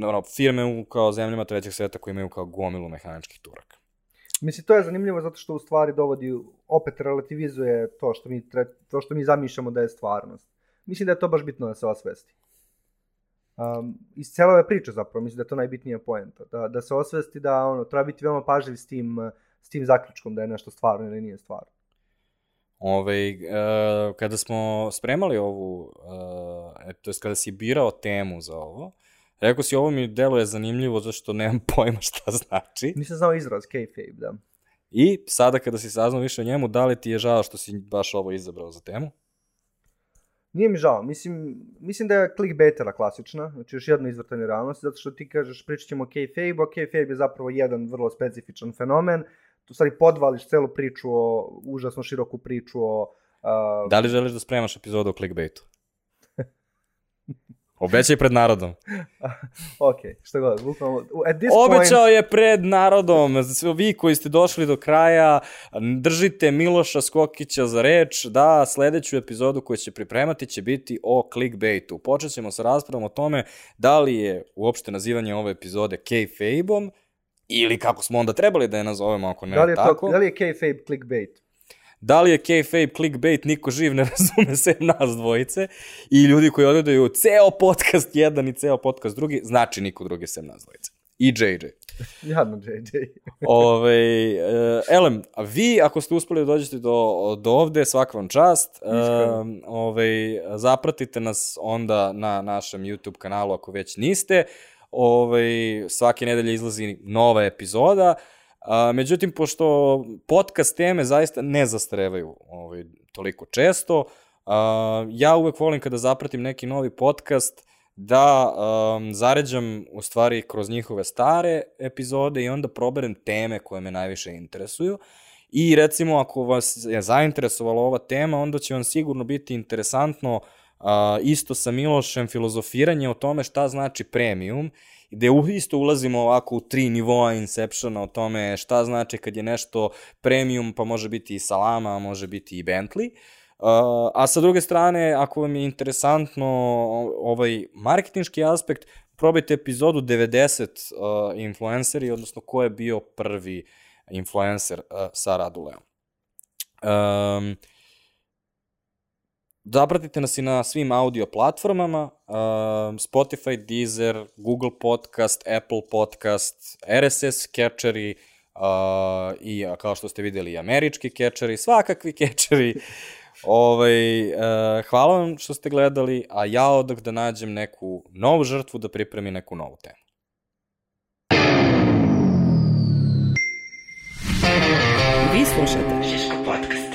ono, firme u kao zemljama trećeg sveta koji imaju kao gomilu mehaničkih turaka.
Mislim, to je zanimljivo zato što u stvari dovodi, opet relativizuje to što mi, tre, to što mi zamišljamo da je stvarnost. Mislim da je to baš bitno da se osvesti. Um, iz cele ove priče zapravo, mislim da je to najbitnija poenta. Da, da se osvesti da ono, treba biti veoma pažljiv s tim, s tim zaključkom da je nešto stvarno ili nije stvarno.
Ove, uh, kada smo spremali ovu, uh, to je kada si birao temu za ovo, rekao si ovo mi deluje zanimljivo zašto nemam pojma šta znači.
Nisam znao izraz, kayfabe, da.
I sada kada si saznao više o njemu, da li ti je žao što si baš ovo izabrao za temu?
Nije mi žao, mislim, mislim da je clickbaitera klasična, znači još jedno izvrtanje realnosti, zato što ti kažeš pričat ćemo o kayfabe, a kayfabe je zapravo jedan vrlo specifičan fenomen, tu stvari podvališ celu priču o, užasno široku priču o... Uh,
Da li želiš da spremaš epizodu o clickbaitu? Obećaj pred narodom.
ok, što god, bukvalno, at this
Obećao
point,
je pred narodom, vi koji ste došli do kraja, držite Miloša Skokića za reč, da sledeću epizodu koju će pripremati će biti o clickbaitu. Počet ćemo sa raspravom o tome da li je uopšte nazivanje ove epizode kayfabe-om, ili kako smo onda trebali da je nazovemo ako ne
da li je,
tako.
to, da li je kayfabe clickbait?
Da li je kayfabe clickbait, niko živ ne razume sem nas dvojice i ljudi koji odgledaju ceo podcast jedan i ceo podcast drugi, znači niko drugi sem nas dvojice. I JJ.
Jadno, JJ.
Ove, uh, Elem, a vi ako ste uspeli da dođete do, do ovde, svaka vam čast. Uh, ove, zapratite nas onda na našem YouTube kanalu ako već niste. Ove, svake nedelje izlazi nova epizoda. A, međutim, pošto podcast teme zaista ne zastarevaju ovaj, toliko često, a, ja uvek volim kada zapratim neki novi podcast da um, zaređam u stvari kroz njihove stare epizode i onda proberem teme koje me najviše interesuju. I recimo ako vas je zainteresovala ova tema, onda će vam sigurno biti interesantno uh, isto sa Milošem filozofiranje o tome šta znači premium gde isto ulazimo ovako u tri nivoa Inceptiona o tome šta znači kad je nešto premium, pa može biti i Salama, može biti i Bentley. Uh, a sa druge strane, ako vam je interesantno ovaj marketinški aspekt, probajte epizodu 90 uh, influenceri, odnosno ko je bio prvi influencer uh, sa Raduleom. Um, Zapratite nas i na svim audio platformama, uh, Spotify, Deezer, Google Podcast, Apple Podcast, RSS catcheri uh, i kao što ste videli i američki catcheri, svakakvi catcheri. Ovaj, uh, hvala vam što ste gledali, a ja odak da nađem neku novu žrtvu da pripremi neku novu temu.
Vi slušate Žiško podcast.